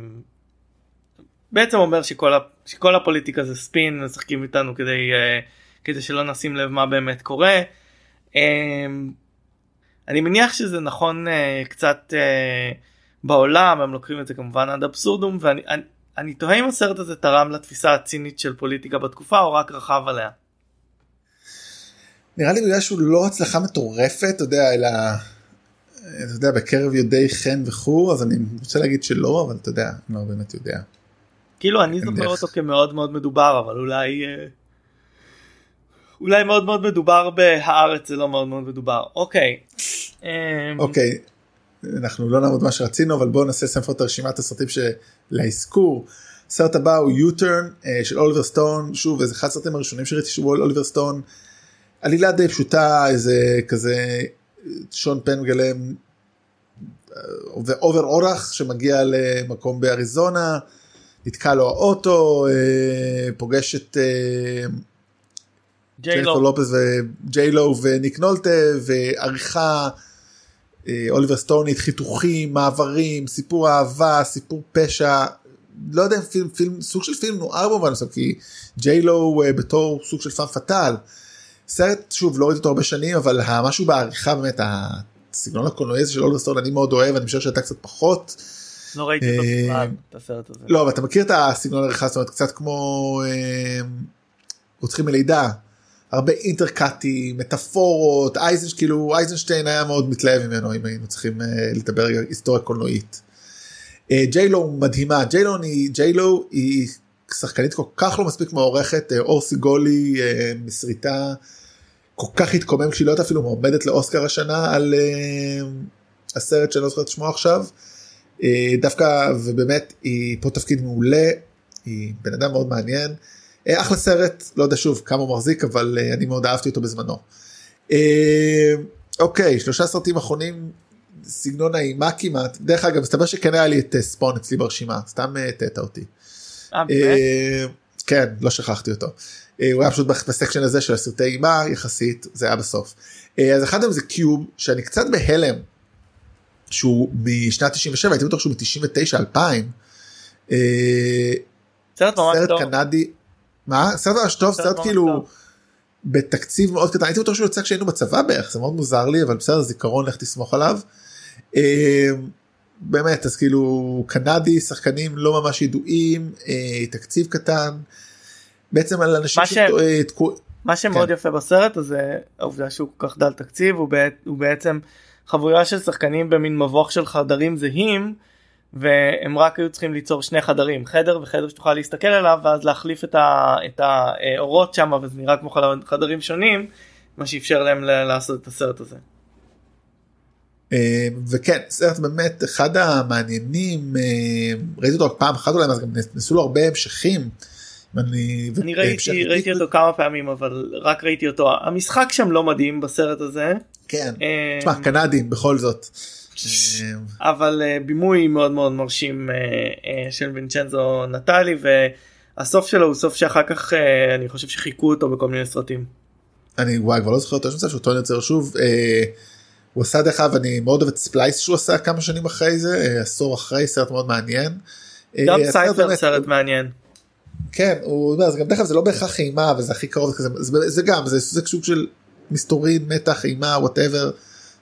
Speaker 3: בעצם אומר שכל, שכל הפוליטיקה זה ספין משחקים איתנו כדי, אה, כדי שלא נשים לב מה באמת קורה. אה, אני מניח שזה נכון אה, קצת אה, בעולם הם לוקחים את זה כמובן עד אבסורדום ואני אני, אני תוהה אם הסרט הזה תרם לתפיסה הצינית של פוליטיקה בתקופה או רק רכב עליה.
Speaker 2: נראה לי בגלל שהוא לא הצלחה מטורפת אתה יודע אלא אתה יודע, בקרב יודעי חן וכו', אז אני רוצה להגיד שלא, אבל אתה יודע, אני לא באמת יודע.
Speaker 3: כאילו אני זוכר דרך. אותו כמאוד מאוד מדובר, אבל אולי... אה, אולי מאוד מאוד מדובר בהארץ זה לא מאוד מאוד מדובר אוקיי.
Speaker 2: אמ, אוקיי. אנחנו לא נעמוד מה שרצינו אבל בואו נעשה סמפות את רשימת הסרטים שלאזכור. הסרט הבא הוא יוטרן אה, של אוליבר סטון שוב איזה אחד הסרטים הראשונים שראיתי שהוא אוליבר סטון. עלילה די פשוטה איזה כזה שון פן מגלם ועובר אורח שמגיע למקום באריזונה, נתקע לו האוטו, אה, פוגש את אה, ג'ייפר לופס וג'יילו וניק נולטה ועריכה אה, אוליבר סטונית, חיתוכים, מעברים, סיפור אהבה, סיפור פשע, לא יודע אם פילם, פילם, סוג של פילם נוער במובן מסוים, כי ג'יילו בתור סוג של פאם פאטאל. סרט שוב לא ראיתי אותו הרבה שנים אבל משהו בעריכה באמת הסגנון הקולנועי הזה של אולדרסטון אני מאוד אוהב אני חושב שאתה קצת פחות.
Speaker 3: לא ראיתי אה, את הסרט הזה.
Speaker 2: לא אבל אתה מכיר את הסגנון העריכה זאת אומרת קצת כמו אה, רוצחים מלידה הרבה אינטרקטים מטאפורות אייזנש כאילו אייזנשטיין היה מאוד מתלהב ממנו אם היינו צריכים אה, לדבר היסטוריה קולנועית. ג'יילו מדהימה ג'יילו היא שחקנית כל כך לא מספיק מעורכת אור סיגולי מסריטה כל כך התקומם כשהיא לא הייתה אפילו מועמדת לאוסקר השנה על uh, הסרט שאני לא זוכר את שמו עכשיו. דווקא ובאמת היא פה תפקיד מעולה היא בן אדם מאוד מעניין אחלה סרט לא יודע שוב כמה הוא מחזיק אבל אני מאוד אהבתי אותו בזמנו. אוקיי שלושה סרטים אחרונים סגנון האימה כמעט דרך אגב מסתבר שכן היה לי את ספון אצלי ברשימה סתם הטעת אותי.
Speaker 3: אה, באמת?
Speaker 2: כן לא שכחתי אותו. אה, הוא היה פשוט בסקשן הזה של הסרטי אימה יחסית זה היה בסוף. אה, אז אחד מהם זה קיוב שאני קצת בהלם שהוא משנת 97 הייתי בטוח שהוא מ-99 2000.
Speaker 3: סרט ממש
Speaker 2: טוב. קנדי. מה? סרט ממש טוב סרט כאילו בתקציב מאוד קטן הייתי בטוח שהוא יוצא כשהיינו בצבא בערך זה מאוד מוזר לי אבל בסדר זיכרון לך תסמוך עליו. אה, באמת אז כאילו קנדי שחקנים לא ממש ידועים תקציב קטן. בעצם על אנשים
Speaker 3: שתקועים. מה שמאוד כן. יפה בסרט הזה העובדה שהוא כל כך דל תקציב הוא, בעת, הוא בעצם חבורה של שחקנים במין מבוך של חדרים זהים והם רק היו צריכים ליצור שני חדרים חדר וחדר שתוכל להסתכל עליו ואז להחליף את, ה, את האורות שם וזה נראה כמו חדרים שונים מה שאפשר להם לעשות את הסרט הזה.
Speaker 2: אה, וכן סרט באמת אחד המעניינים אה, ראיתי אותו פעם אחת אולי אז גם נסו לו הרבה המשכים.
Speaker 3: אני, אני ראיתי, ראיתי אותו כמה פעמים אבל רק ראיתי אותו המשחק שם לא מדהים בסרט הזה.
Speaker 2: כן, אה, תשמע קנדים בכל זאת.
Speaker 3: אבל אה, בימוי מאוד מאוד מרשים אה, של וינצ'נזו נטלי והסוף שלו הוא סוף שאחר כך אני חושב שחיכו אותו בכל מיני סרטים.
Speaker 2: אני וואי כבר לא זוכר אותו שהוא טוען יוצר שוב הוא עשה דרך אגב אני מאוד אוהב את Splice שהוא עשה כמה שנים אחרי זה עשור אחרי סרט מאוד מעניין.
Speaker 3: גם Cypher סרט מעניין.
Speaker 2: כן הוא זה גם דרך אגב זה לא בהכרח אימה וזה הכי קרוב כזה זה, זה גם זה, זה סוג של מסתורין מתח אימה whatever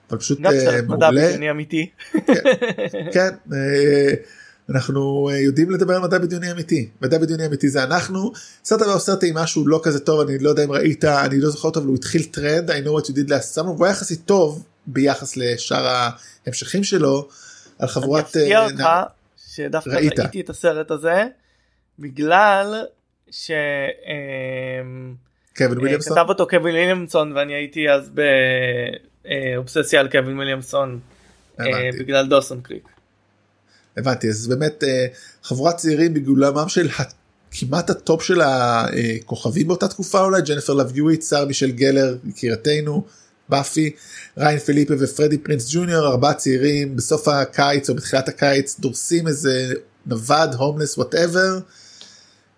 Speaker 2: אבל פשוט
Speaker 3: גם
Speaker 2: אה,
Speaker 3: סרט מדע
Speaker 2: מעולה.
Speaker 3: בדיוני אמיתי.
Speaker 2: כן, אה, אנחנו אה, יודעים לדבר על מדע בדיוני אמיתי. מדע בדיוני אמיתי זה אנחנו. סרט הבא אותי משהו לא כזה טוב, אני לא יודע אם ראית, אני לא זוכר אותו, אבל הוא התחיל טרנד, I know what you did last summer, והוא היה יחסית טוב ביחס לשאר ההמשכים שלו, על
Speaker 3: אני
Speaker 2: חבורת...
Speaker 3: אפתיע
Speaker 2: אה,
Speaker 3: אותך שדווקא
Speaker 2: ראית.
Speaker 3: ראיתי את הסרט הזה בגלל ש... אמ,
Speaker 2: קווין
Speaker 3: אה,
Speaker 2: וויליאמסון.
Speaker 3: כתב אותו קווין וויליאמסון ואני הייתי אז באובססיה על קווין וויליאמסון. בגלל דוסון קריק.
Speaker 2: הבנתי אז באמת אה, חבורת צעירים בגילומם של כמעט ה top של הכוכבים באותה תקופה אולי ג'ניפר לאב יואיט שרה מישל גלר יקירתנו באפי ראיין פיליפה ופרדי פרינס ג'וניור ארבעה צעירים בסוף הקיץ או בתחילת הקיץ דורסים איזה נווד הומלס whatever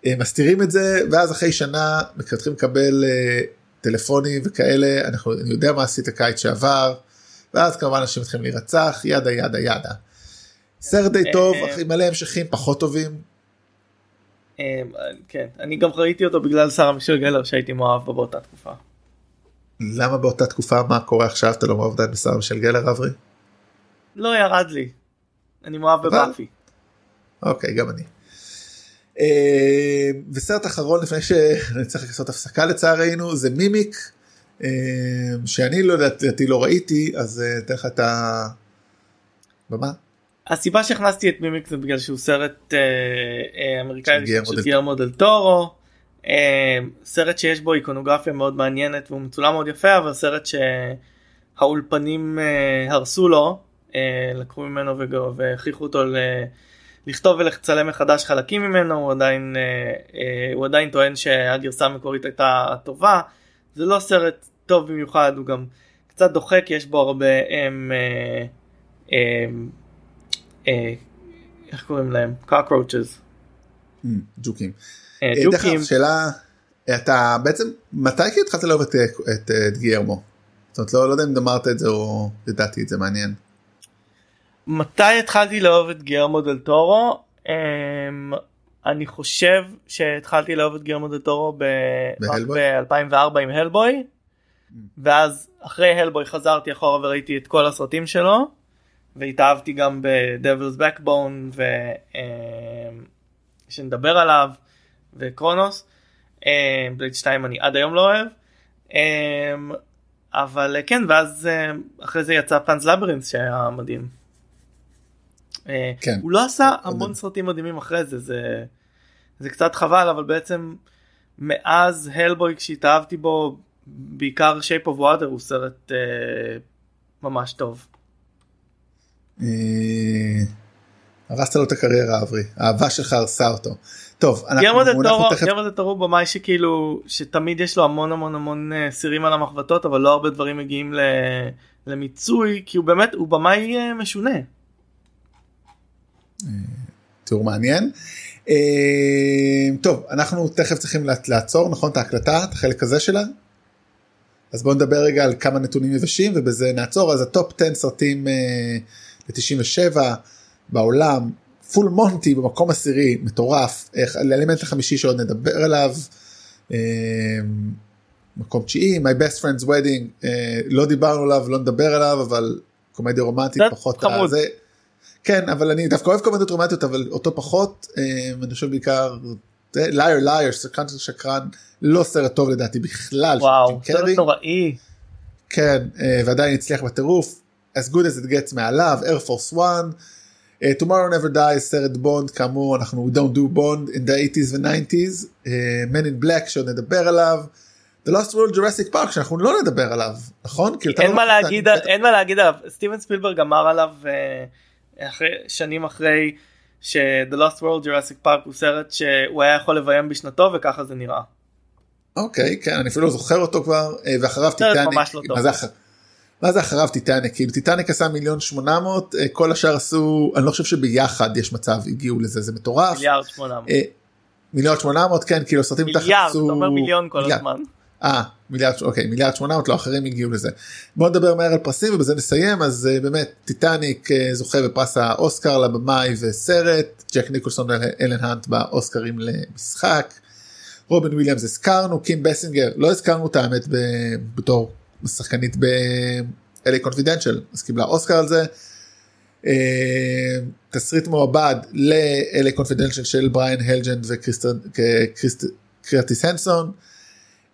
Speaker 2: מסתירים את זה ואז אחרי שנה מתחילים לקבל אה, טלפונים וכאלה אנחנו אני יודע מה עשית קיץ שעבר ואז כמובן אנשים מתחילים להירצח yada yada yada. סרט די טוב
Speaker 3: אה,
Speaker 2: אחרי מלא המשכים פחות טובים
Speaker 3: אמ, כן אני גם ראיתי אותו בגלל שרה מישל גלר שהייתי מאוהב בה באותה תקופה.
Speaker 2: למה באותה תקופה מה קורה עכשיו אתה לא מאוהב עדיין בשרה מישל גלר אברי?
Speaker 3: לא ירד לי. אני מאוהב בבאפי.
Speaker 2: אוקיי גם אני. אה, וסרט אחרון לפני שאני צריך לעשות הפסקה לצערנו זה מימיק אה, שאני לא לדעתי לא ראיתי אז אה, אתן לך את ה...
Speaker 3: הסיבה שהכנסתי את מימיק זה בגלל שהוא סרט אה, אה, אמריקאי
Speaker 2: של גיירמו
Speaker 3: של
Speaker 2: דל
Speaker 3: גיירמו דל טורו. אה, סרט שיש בו איקונוגרפיה מאוד מעניינת והוא מצולם מאוד יפה אבל סרט שהאולפנים אה, הרסו לו אה, לקחו ממנו והכריחו אותו ל... לכתוב ולצלם מחדש חלקים ממנו הוא עדיין אה, אה, הוא עדיין טוען שהגרסה המקורית הייתה טובה זה לא סרט טוב במיוחד הוא גם קצת דוחק יש בו הרבה הם, אה, הם, אה, איך קוראים להם cockroaches
Speaker 2: Mm, ג'וקים.
Speaker 3: אה,
Speaker 2: אה, דרך
Speaker 3: ג'וקים
Speaker 2: אגב, שאלה אתה בעצם מתי כאילו התחלת לאהוב את, גיירמו? זאת אומרת לא, לא יודע אם אמרת את זה או ידעתי את זה מעניין.
Speaker 3: מתי התחלתי לאהוב את גרמו דל טורו אני חושב שהתחלתי לאהוב את גרמו דל טורו
Speaker 2: בהלבוי?
Speaker 3: ב-2004 עם הלבוי ואז אחרי הלבוי חזרתי אחורה וראיתי את כל הסרטים שלו והתאהבתי גם ב-Devil's Backbone ו... אמ, שנדבר עליו ו Cronos Blade 2 אני עד היום לא אוהב אמ, אבל אה, כן ואז אה, אחרי זה יצא Pan's Labyrinth שהיה מדהים. אה,
Speaker 2: כן.
Speaker 3: הוא לא עשה. המון סרטים מדהימים אחרי זה זה זה קצת חבל אבל בעצם מאז Hellboy כשהתאהבתי בו בעיקר Shape of Water הוא סרט אה, ממש טוב.
Speaker 2: אה, הרסת לו את הקריירה אברי האהבה שלך הרסה אותו. טוב אנחנו תכף
Speaker 3: גרמו דה טורו במאי שכאילו שתמיד יש לו המון המון המון אה, סירים על המחבטות אבל לא הרבה דברים מגיעים ל- למיצוי כי הוא באמת הוא במאי אה, משונה.
Speaker 2: תיאור מעניין. טוב אנחנו תכף צריכים לעצ- לעצור נכון את ההקלטה את החלק הזה שלה. אז בואו נדבר רגע על כמה נתונים יבשים ובזה נעצור אז ה top 10 סרטים ל-97 בעולם Full Monty במקום עשירי מטורף איך- האלמנט החמישי שעוד נדבר עליו. אה, מקום תשיעי my best friend's wedding אה, לא דיברנו עליו לא נדבר עליו אבל קומדיה רומנטית פחות
Speaker 3: חמוד.
Speaker 2: זה, כן אבל אני דווקא אוהב קומדיות רומנטיות אבל אותו פחות אה, אני חושב בעיקר זה לייר לייר שקרן של שקרן לא סרט טוב לדעתי בכלל
Speaker 3: וואו. סרט נוראי.
Speaker 2: כן אה, ועדיין הצליח בטירוף as good as it gets מעליו air force one. Uh, tomorrow never dies סרט בונד כאמור אנחנו we don't do bond in the 80's ו-90's uh, men in black שעוד נדבר עליו. The Lost World Jurassic Park שאנחנו לא נדבר עליו נכון
Speaker 3: אין
Speaker 2: לא-
Speaker 3: מה להגיד אין מה להגיד עליו סטיבן ספילברג אמר עליו אה, אחרי שנים אחרי ש-The Lost World Jurassic Park הוא סרט שהוא היה יכול לביים בשנתו וככה זה נראה.
Speaker 2: אוקיי כן אני אפילו לא זוכר אותו כבר אה, ואחריו טיטניק
Speaker 3: ממש לא טוב.
Speaker 2: מה זה אחריו טיטניק כאילו טיטניק עשה מיליון שמונה מאות אה, כל השאר עשו אני לא חושב שביחד יש מצב הגיעו לזה זה מטורף
Speaker 3: מיליארד שמונה מאות.
Speaker 2: אה, מיליון שמונה מאות כן כאילו סרטים תחת
Speaker 3: מיליארד
Speaker 2: עשו-
Speaker 3: אתה אומר מיליון כל
Speaker 2: מיליארד.
Speaker 3: הזמן.
Speaker 2: אה מיליארד אוקיי מיליארד שמונה מאות לא אחרים הגיעו לזה. בוא נדבר מהר על פרסים ובזה נסיים אז uh, באמת טיטניק זוכה בפרס האוסקר לבמאי וסרט ג'ק ניקולסון והלן האנט באוסקרים למשחק. רובין וויליאמס הזכרנו קים בסינגר לא הזכרנו את האמת בתור שחקנית LA Confidential אז קיבלה אוסקר על זה. אה, תסריט מעובד ל-LA Confidential של בריאן הלגלנד וקרטיס הנסון.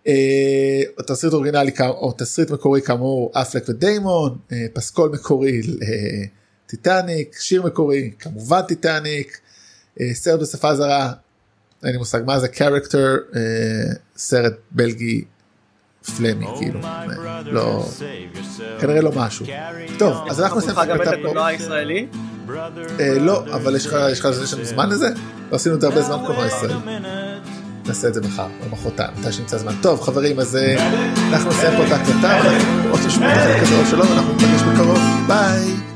Speaker 2: אה, תסריט אורגינלי או תסריט מקורי כאמור אפלק ודיימון אה, פסקול מקורי טיטניק שיר מקורי כמובן טיטניק סרט בשפה זרה אין לי מושג מה זה קרקטר סרט בלגי פלמי כאילו. לא כנראה לא משהו. טוב אז אנחנו נסיים
Speaker 3: גם את הקולנוע הישראלי?
Speaker 2: לא אבל יש לך זמן לזה? לא עשינו את זה הרבה זמן קולנוע ישראלי. נעשה את זה מחר או מחרתיים מתי שנמצא זמן. טוב חברים אז אנחנו נסיים פה את ההקלטה ואנחנו רוצים לשמוע את החלק הזה או שלא ואנחנו נפגש בקרוב. ביי.